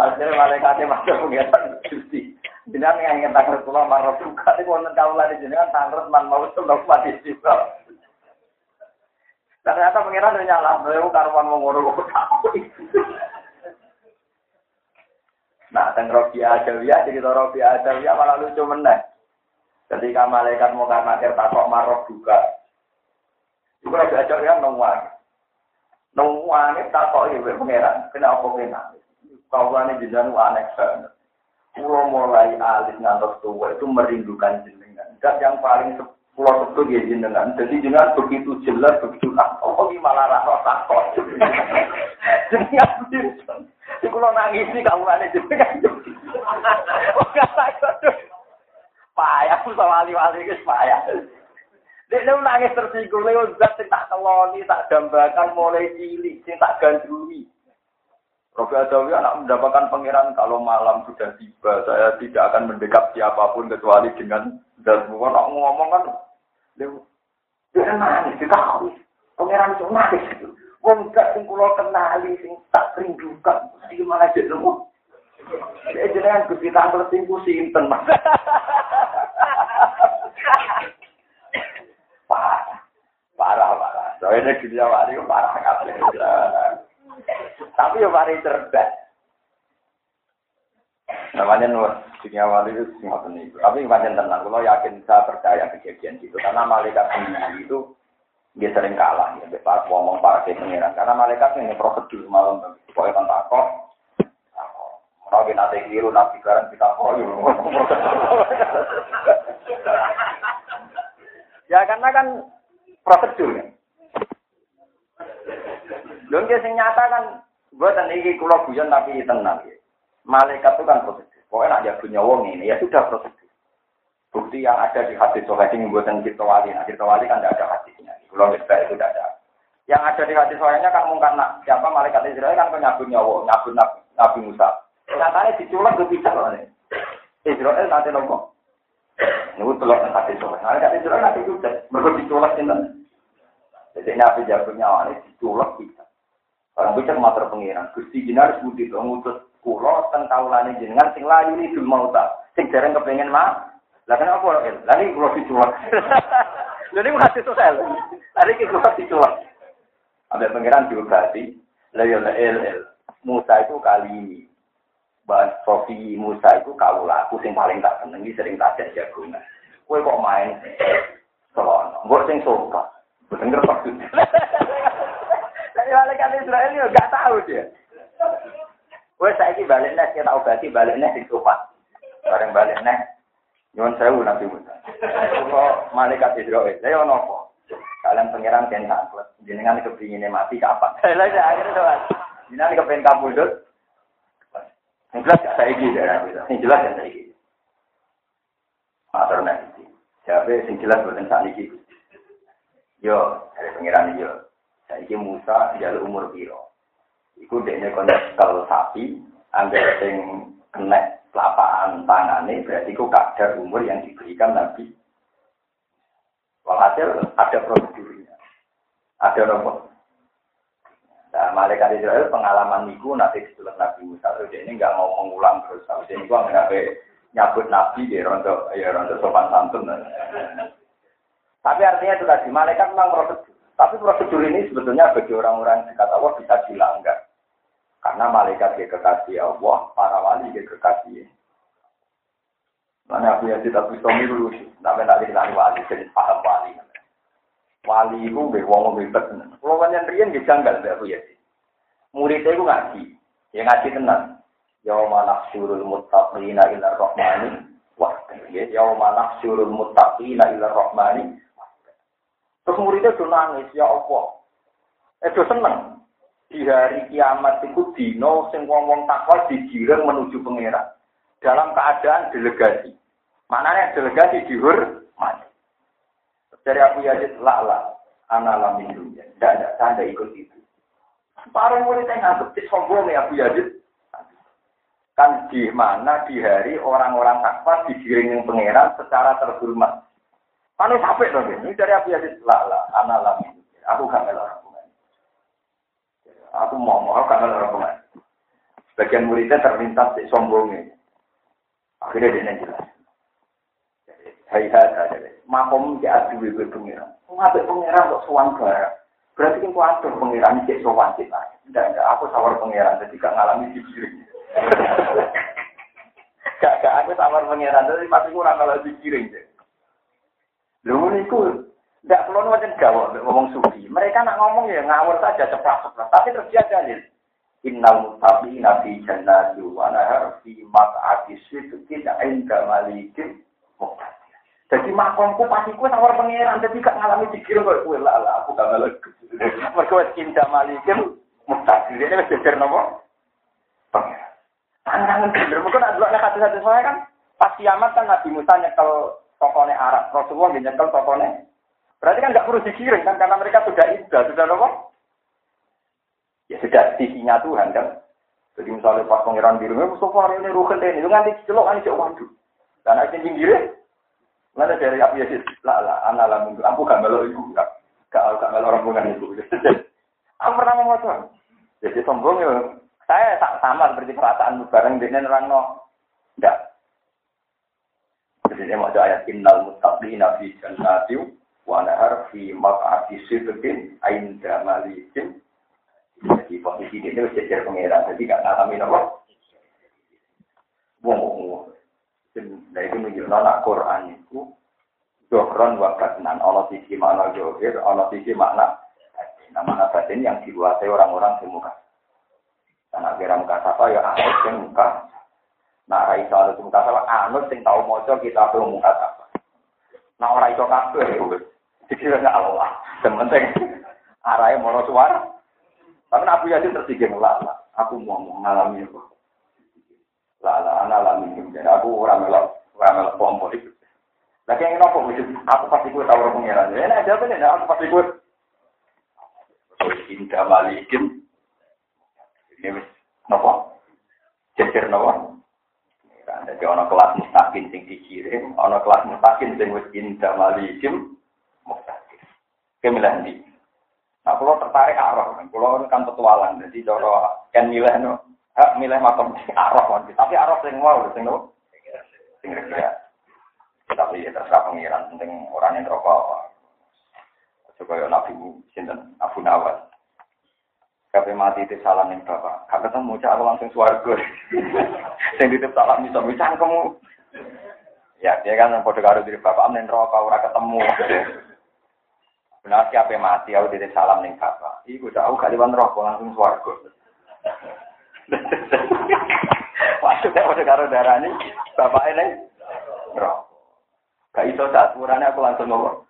Speaker 1: Akhirnya malaikatnya masuk pengiran justi. Jenengan yang tangkrut kula marah juga. Ini wonten kaulah di jenengan tangkrut man mausul dan man istighfar. Ternyata pengiran udah nyala, beliau karuan mau ngurus Nah, dan Robi Adawiyah, jadi Robi Adawiyah malah lucu meneh. Ketika malaikat mau karena takok marok juga. Itu Robi Adawiyah nungguan. Nungguan itu takok ibu pengiran. Kenapa pengiran? Kau ini jenengan aneh banget. Pulau mulai alis ngantos tua itu merindukan jenengan. Dan yang paling Pulau sebut ya jenengan. Jadi jenengan begitu jelas, begitu. Oh, ini malah rasa takut. Jenengan Sinten. Di kulo nangis sih kamu ada jenengan. Payah, sama wali-wali itu payah. Dia nangis tersinggung, lewat zat tak keloni, tak dambakan mulai cilik, tak gandrungi. Robi Adawi anak mendapatkan pangeran kalau malam sudah tiba, saya tidak akan mendekat siapa pun kecuali dengan dan bukan nak ngomong kan, dia dia nangis, dia tahu pangeran itu nangis itu. Wong gak sing kula kenali sing tak rindukan, iki malah jadi lu. Dia jenengan Gusti Tampil sing sinten, Mas. Parah, parah, parah. Soalnya dunia wali parah kabeh. Tapi ya mari cerdas. Namanya nur dunia wali itu semua itu. Tapi macam tenang, kalau yakin saya percaya kejadian itu karena malaikat sendiri itu dia sering kalah ya, para ngomong para pengiran. Karena malaikat ini prosedur malam, pokoknya kan takut. Kalau nanti keliru, nanti sekarang kita kok Ya karena kan prosedur ya. Lalu dia nyata kan Buatan ini kulo guyon tapi tenang ya. Malaikat itu kan prosedur. Pokoknya nak jago nyawa ini ya sudah prosedur. Bukti yang ada di hati sohaya ini buatan kita wali. Nah kita wali kan tidak ada hadisnya. Kulo kita itu tidak ada. Yang ada di hati sohanya kan mungkin nak siapa malaikat Israel kan penyabut nyawa, nyabut nabi, nabi Musa. Nyatanya diculak berpisah loh nih. Israel nanti nopo. Ini telur hati sohaya. Malaikat Israel nanti juga mereka diculak ini. Jadi nabi jago nyawa ini diculak bisa. Orang bisa matur pengiran. Gusti jinar budi ngutus kula teng kaulane jenengan sing layu ini dul mauta. Sing jarang kepengen mah. Lah kenapa el? Lah iki kula diculak. Lha niku hati sosial. Lah iki kula diculak. Ada pengiran diobati. Lah ya el el. Musa itu kali ini. Bahas Sofi Musa itu kaula aku sing paling tak senengi sering tak jagungan. Kowe kok main selon. Mbok sing suka. Bener maksudnya. Tapi malaikat Israel ya gak tahu dia. Wes saiki balik nih, kita obati balik nih di sofa. Bareng balik nih, nyuwun sewu nanti Musa. Kok malaikat Israel, saya ono apa? Kalian pangeran kan takut, jenengan kepinginnya mati kapan? Lah ya akhirnya tuh. Jenengan kepengen kabudut. Yang jelas gak saya gitu, yang jelas gak saya gitu. Matur nih, siapa yang jelas buatan saat ini? Yo, dari pangeran yo. Saiki Musa jalur umur piro. Iku dekne konekal sapi, angger sing kena telapak tangane berarti iku kadar umur yang diberikan Nabi. Walhasil ada prosedurnya. Ada nomor. Nah, malaikat Israel pengalaman niku nanti setelah Nabi Musa itu ini nggak mau mengulang terus. Tapi ini gua nggak nyabut Nabi di rontok ya rontok sopan santun. Tapi artinya itu tadi malaikat memang prosedur. Tapi prosedur ini sebetulnya bagi orang-orang yang dekat Allah bisa dilanggar. Karena malaikat dia kekasih Allah, para wali dia kekasih. Mana aku ya tidak bisa sih, tapi tak lagi wali, jadi paham wali. Wali itu gue wong ribet. Kalau kalian rian gue janggal aku ya. Muridnya gue ngaji, ya ngaji tenang. Yauma nahsyurul muttaqina ila rahmani wah yauma nahsyurul muttaqina ila rahmani Terus muridnya tuh nangis, ya Allah. Eh, seneng. Di hari kiamat itu dino sing wong-wong takwa digiring menuju pangeran. Dalam keadaan delegasi. Maknanya delegasi dihur mati. Dari Abu Yazid, lala, analamin dunia. Tidak, saya tidak ikut itu. Para muridnya nganggep, sombong ya Abu Yazid. Kan di mana di hari orang-orang takwa digiring pangeran secara terhormat. Anu sampai dong ini dari Abu Yazid lah lah, anak lami. Aku gak melok. Aku mau mau gak melok argumen. Sebagian muridnya terlintas di sombongnya. Akhirnya dia jelas. Hai hai hai. Makom di adu ibu pengiran. Ngapain pengiran kok suan barang? Berarti kan kuatur pengiran cek sowan kita. Tidak, tidak. Aku sawar pengiran jadi gak ngalami dikiring. gak, gak. Aku sawar pengiran jadi pasti kurang kalau dikiring. Lho niku ndak perlu macam gawa ngomong sufi. Mereka nak ngomong ya ngawur saja cepat-cepat. Tapi terus dia dalil. Innal muttaqina fi jannati wa nahar fi maq'adi sidqin 'inda malikin muqtadir. Jadi makomku pasti kue sawar pangeran, jadi gak ngalami dikirim kok kue lah aku gak ngalami. Mereka wes cinta malikin, mustahil ini wes jejer nopo. Pangeran. Bener, mereka nak dulu hati hati saya kan, pas kiamat kan Nabi Musa nyekel tokonya Arab, Rasulullah nyekel tokonya. Berarti kan nggak perlu dikirim kan, karena mereka sudah ibadah, sudah nopo. Ya sudah sisinya Tuhan kan. Jadi misalnya pas pangeran di rumah, Mustafa hari ini rugen ini, itu nanti celok, cek waduh. Dan akhirnya pinggirnya, Mana dari Abu Yazid? Lah lah, anak lah minggu. Aku gak melo ibu, gak gak gak melo rombongan ibu. Aku pernah ngomong tuh. Jadi sombong ya. Saya sama seperti perasaan bareng dengan orang no. Enggak. Ini mau ayat innal muttaqina fi jannati wa nahar fi maq'adi sidqin ainda malikin. Jadi posisi ini wis jejer pangeran. Jadi gak ngalamin apa. Wong wong Nah itu menunjukkan anak Quran itu Zohron wa batnan, Allah sisi makna zohir, Allah sisi makna makna batin yang dikuasai orang-orang di muka. Karena kira muka sapa ya anut yang muka. Nah rai soal muka sapa anut yang tahu mojo kita perlu muka sapa. Nah orang itu kabeh dikira nggak Allah. Yang penting arahnya mau suara. Tapi Abu Yasin tertiga ngelak. Aku mau mengalami itu. Lah lah lah minum jadi aku ora melok ora melok pompo itu. Lah kene nopo wujud aku pasti kuwi tau ora pengiran. Ya nek jawab nek aku pasti kuwi Indah malikin. Ini wis nopo? Jejer nopo? Jadi ono kelas mustaqim sing dikirim, ono kelas mustaqim sing wis indah malikin mustaqim. Kemilah ini. Nah, kalau tertarik arah, kalau kan petualang, jadi cara kan milih no, hak milih makam arah kan. Tapi arah sing wow sing no. Sing kira. Tapi ya terserah pengiran penting orang yang rokok. Coba ya Nabi sinten Abu Nawas. Kape mati itu salam ning bapak. Kata ketemu cak langsung swarga. Sing ditip salam iso bisa kamu. Ya, dia kan padha karo diri bapak ning rokok ora ketemu. Benar siapa mati, aku titip salam ning bapak. Iku dak aku gak liwan rokok langsung swarga. Maksudnya udah karo darah ini, bapak ini, roh. Gak iso saat aku langsung ngomong.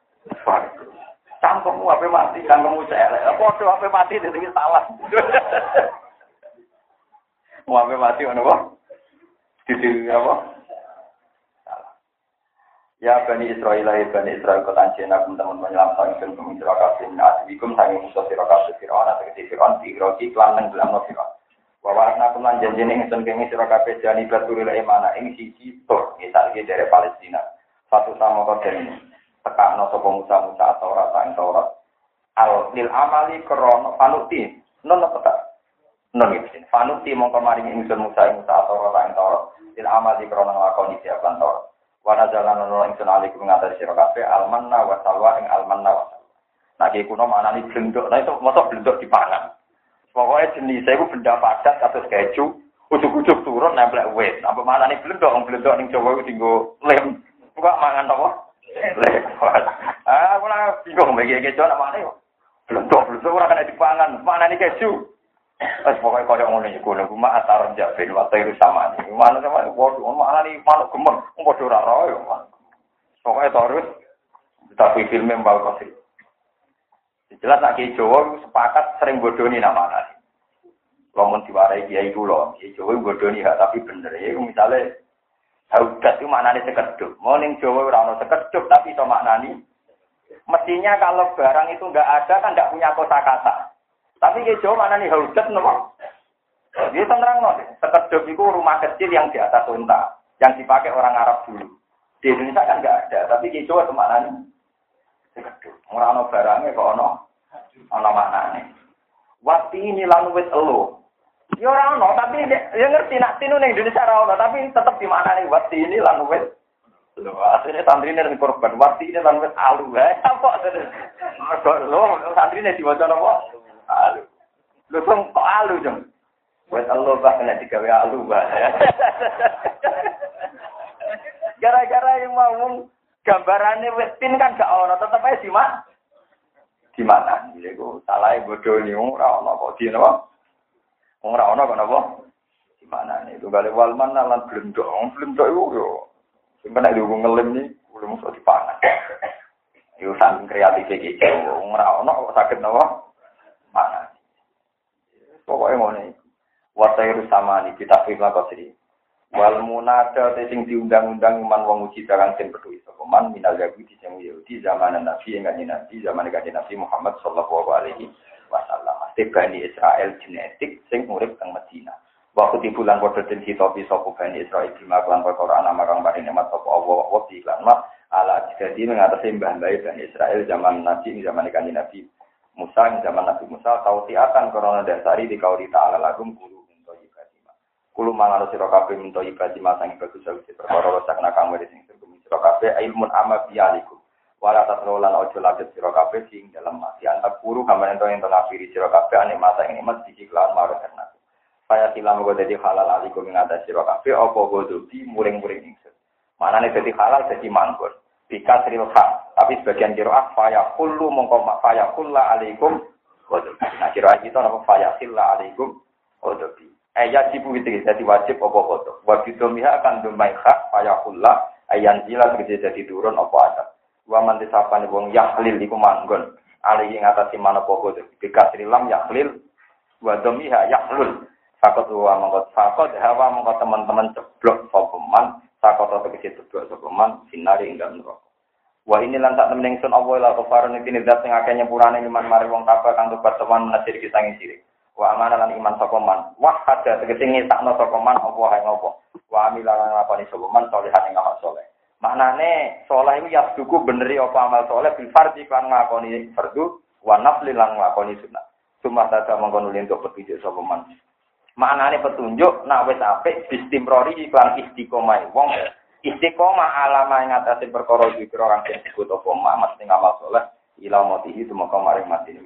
Speaker 1: Cangkemmu apa mati, cangkemmu saya. Podo apa mati, itu salah. Mau apa mati, mana kok? Di apa? Ya Bani Israel, ya Bani Israel, kota Anjena, teman-teman menyelamatkan ingin pemimpin kabeh, asibikum, sangi musuh sirah kabeh, Fir'aun, atau keti Fir'aun, diiroki, klan, neng, gelam, no Fir'aun. Bahwa anak kuman janji ning ingsun kene sira kabeh jani baturi lek mana ing siji tur misalnya dari Palestina. Satu sama koden tekakno sapa Musa Musa atau rasa ing Taurat. Al lil amali krono panuti. Non apa tak? Non iki. Panuti mongko maring ingsun Musa ing Musa atau rasa ing Taurat. Lil amali krono nglakoni siapan Taurat. Wana jalan nono ingsun alikum ngatasi sira kabeh almanna wa salwa ing almanna wa. Nah, kuno mana nih blendok, nah itu motor blendok dipangan. Pokoknya jenisnya itu benda padat atau keju, ujuk-ujuk turun nempel wet. Apa mana nih belendok, belendok nih coba itu tinggal lem. Buka mangan apa? Ah, ora bingung mbek iki nak mane kok. Belum tok, belum ora kena dipangan. Mana iki keju? Wes pokoke kaya ngono iki kula ku mak atar jabe wa tair sama iki. Mana sama bodho mana ana iki manuk gemen. Wong bodho ora ro yo. Pokoke terus tapi filmnya mbal kosi. Jelas nak iki Jawa sepakat sering bodoni namane. ana. Lamun diwarai kiai kula, iki Jawa bodoni hak tapi bener. Iku misalnya haudat itu maknanya sekedup. Mau ning Jawa orang sekedup tapi itu maknani. Mestinya kalau barang itu nggak ada kan nggak punya kosakata. Tapi kiai Jawa maknani haudat nopo. Dia tenang no, sekedup itu rumah kecil yang di atas unta, yang dipakai orang Arab dulu. Di Indonesia kan nggak ada, tapi kiai Jawa itu maknani sekedup. Orang no barangnya kok ono ana maknane. Waktu ini lan elo. Ya ora ono, tapi ya ngerti nak tinu ning Indonesia ora ono, tapi tetep di mana nih waktu ini lan wis Lho, asline santri ini korban, waktu ini lan wis alu wae. Apa Mergo lho, santri ini diwaca napa? Alu. Lho kok alu, Jeng? Wes Allah bah kena digawe alu bah. Gara-gara yang mau gambarannya wis pin kan gak ono, tetep ae simak di mana? Iku salah bodoh nih ora ono kok di napa? Ora ono kok napa? Di nih? Itu kali wal mana lan blendok. Blendok iku yo. Sing kena diugung ngelem nih, rumus kok dipangan. Yo saking kreatif iki ora ono kok saged napa? Mana? Pokoknya ngono iki. Wasairu sama ni kita firma kosri. Wal munada sing diundang-undang iman wong uji darang sing peduli sapa man minal yahudi sing Yahudi zaman Nabi yang Nabi zaman kanjeng Nabi Muhammad sallallahu alaihi wasallam. Bani Israel genetik sing urip teng Medina. Waktu di bulan padha den hitopi sapa Bani Israel bima kelan perkara ana marang maring nikmat sapa Allah wa di lan ala jadi mengatasi mbah mbah Bani Israel zaman Nabi zaman kanjeng Nabi Musa zaman Nabi Musa tau tiatan korona dasari di kauli ta'ala lagum kulu minto ibadima. Kulu mangaru siro kabe minto ibadima sangi bagus sawisi perkara rosak nakang wadi sing sirkum siro kabe ilmun amma biyalikum. Wala tasrolan ojo ladet siro kabe sing dalam mati antak puru kamar ento ento nafiri siro kabe ane masa ini mas diki kelan maru karena. Saya silam gue jadi halal alikum mengatas siro kabe opo godobi muring-muring ingsun. Mana nih jadi halal jadi manggur. Bika sril Tapi sebagian kiroah faya kullu mongko faya kulla alaikum kodobi. Nah kiroah kita nama faya silla alaikum kodobi. Ya cipu itu jadi wajib apa kodok. Wajib domiha akan domai hak faya kulla ayan jila terjadi jadi turun apa ada. Wa manti nih wong yahlil iku manggon. Alihi ngatasi mana pokok Bika srilam yahlil wa domiha yahlul. Fakot wa mongkot fakot hawa mongkot teman-teman ceblok sopeman sakot atau kecil ceblok sopeman sinari ing dalam rokok. Wah ini lantak temen sun Allah la kafarun iki zat sing akeh nyepurane iman mari wong kafir kang tobat teman menasir kita ing sirik. Wa amana lan iman sapa man. Wah ada tegese ngesakno sapa man apa hae ngopo. Wa amila lan ngapani sapa man salihan ing amal saleh. Maknane saleh iku yasduku beneri apa amal saleh bil fardhi kan ngakoni fardu wa nafli lan ngakoni sunat. Cuma tata mengkono untuk petunjuk sapa man. Maknane petunjuk nak wis apik bistimrori iklan istiqomah wong istiqomah alama yang atas perkara dikira orang sing disebut apa mak mesti ngamal soleh ila mati itu maka maring mati ini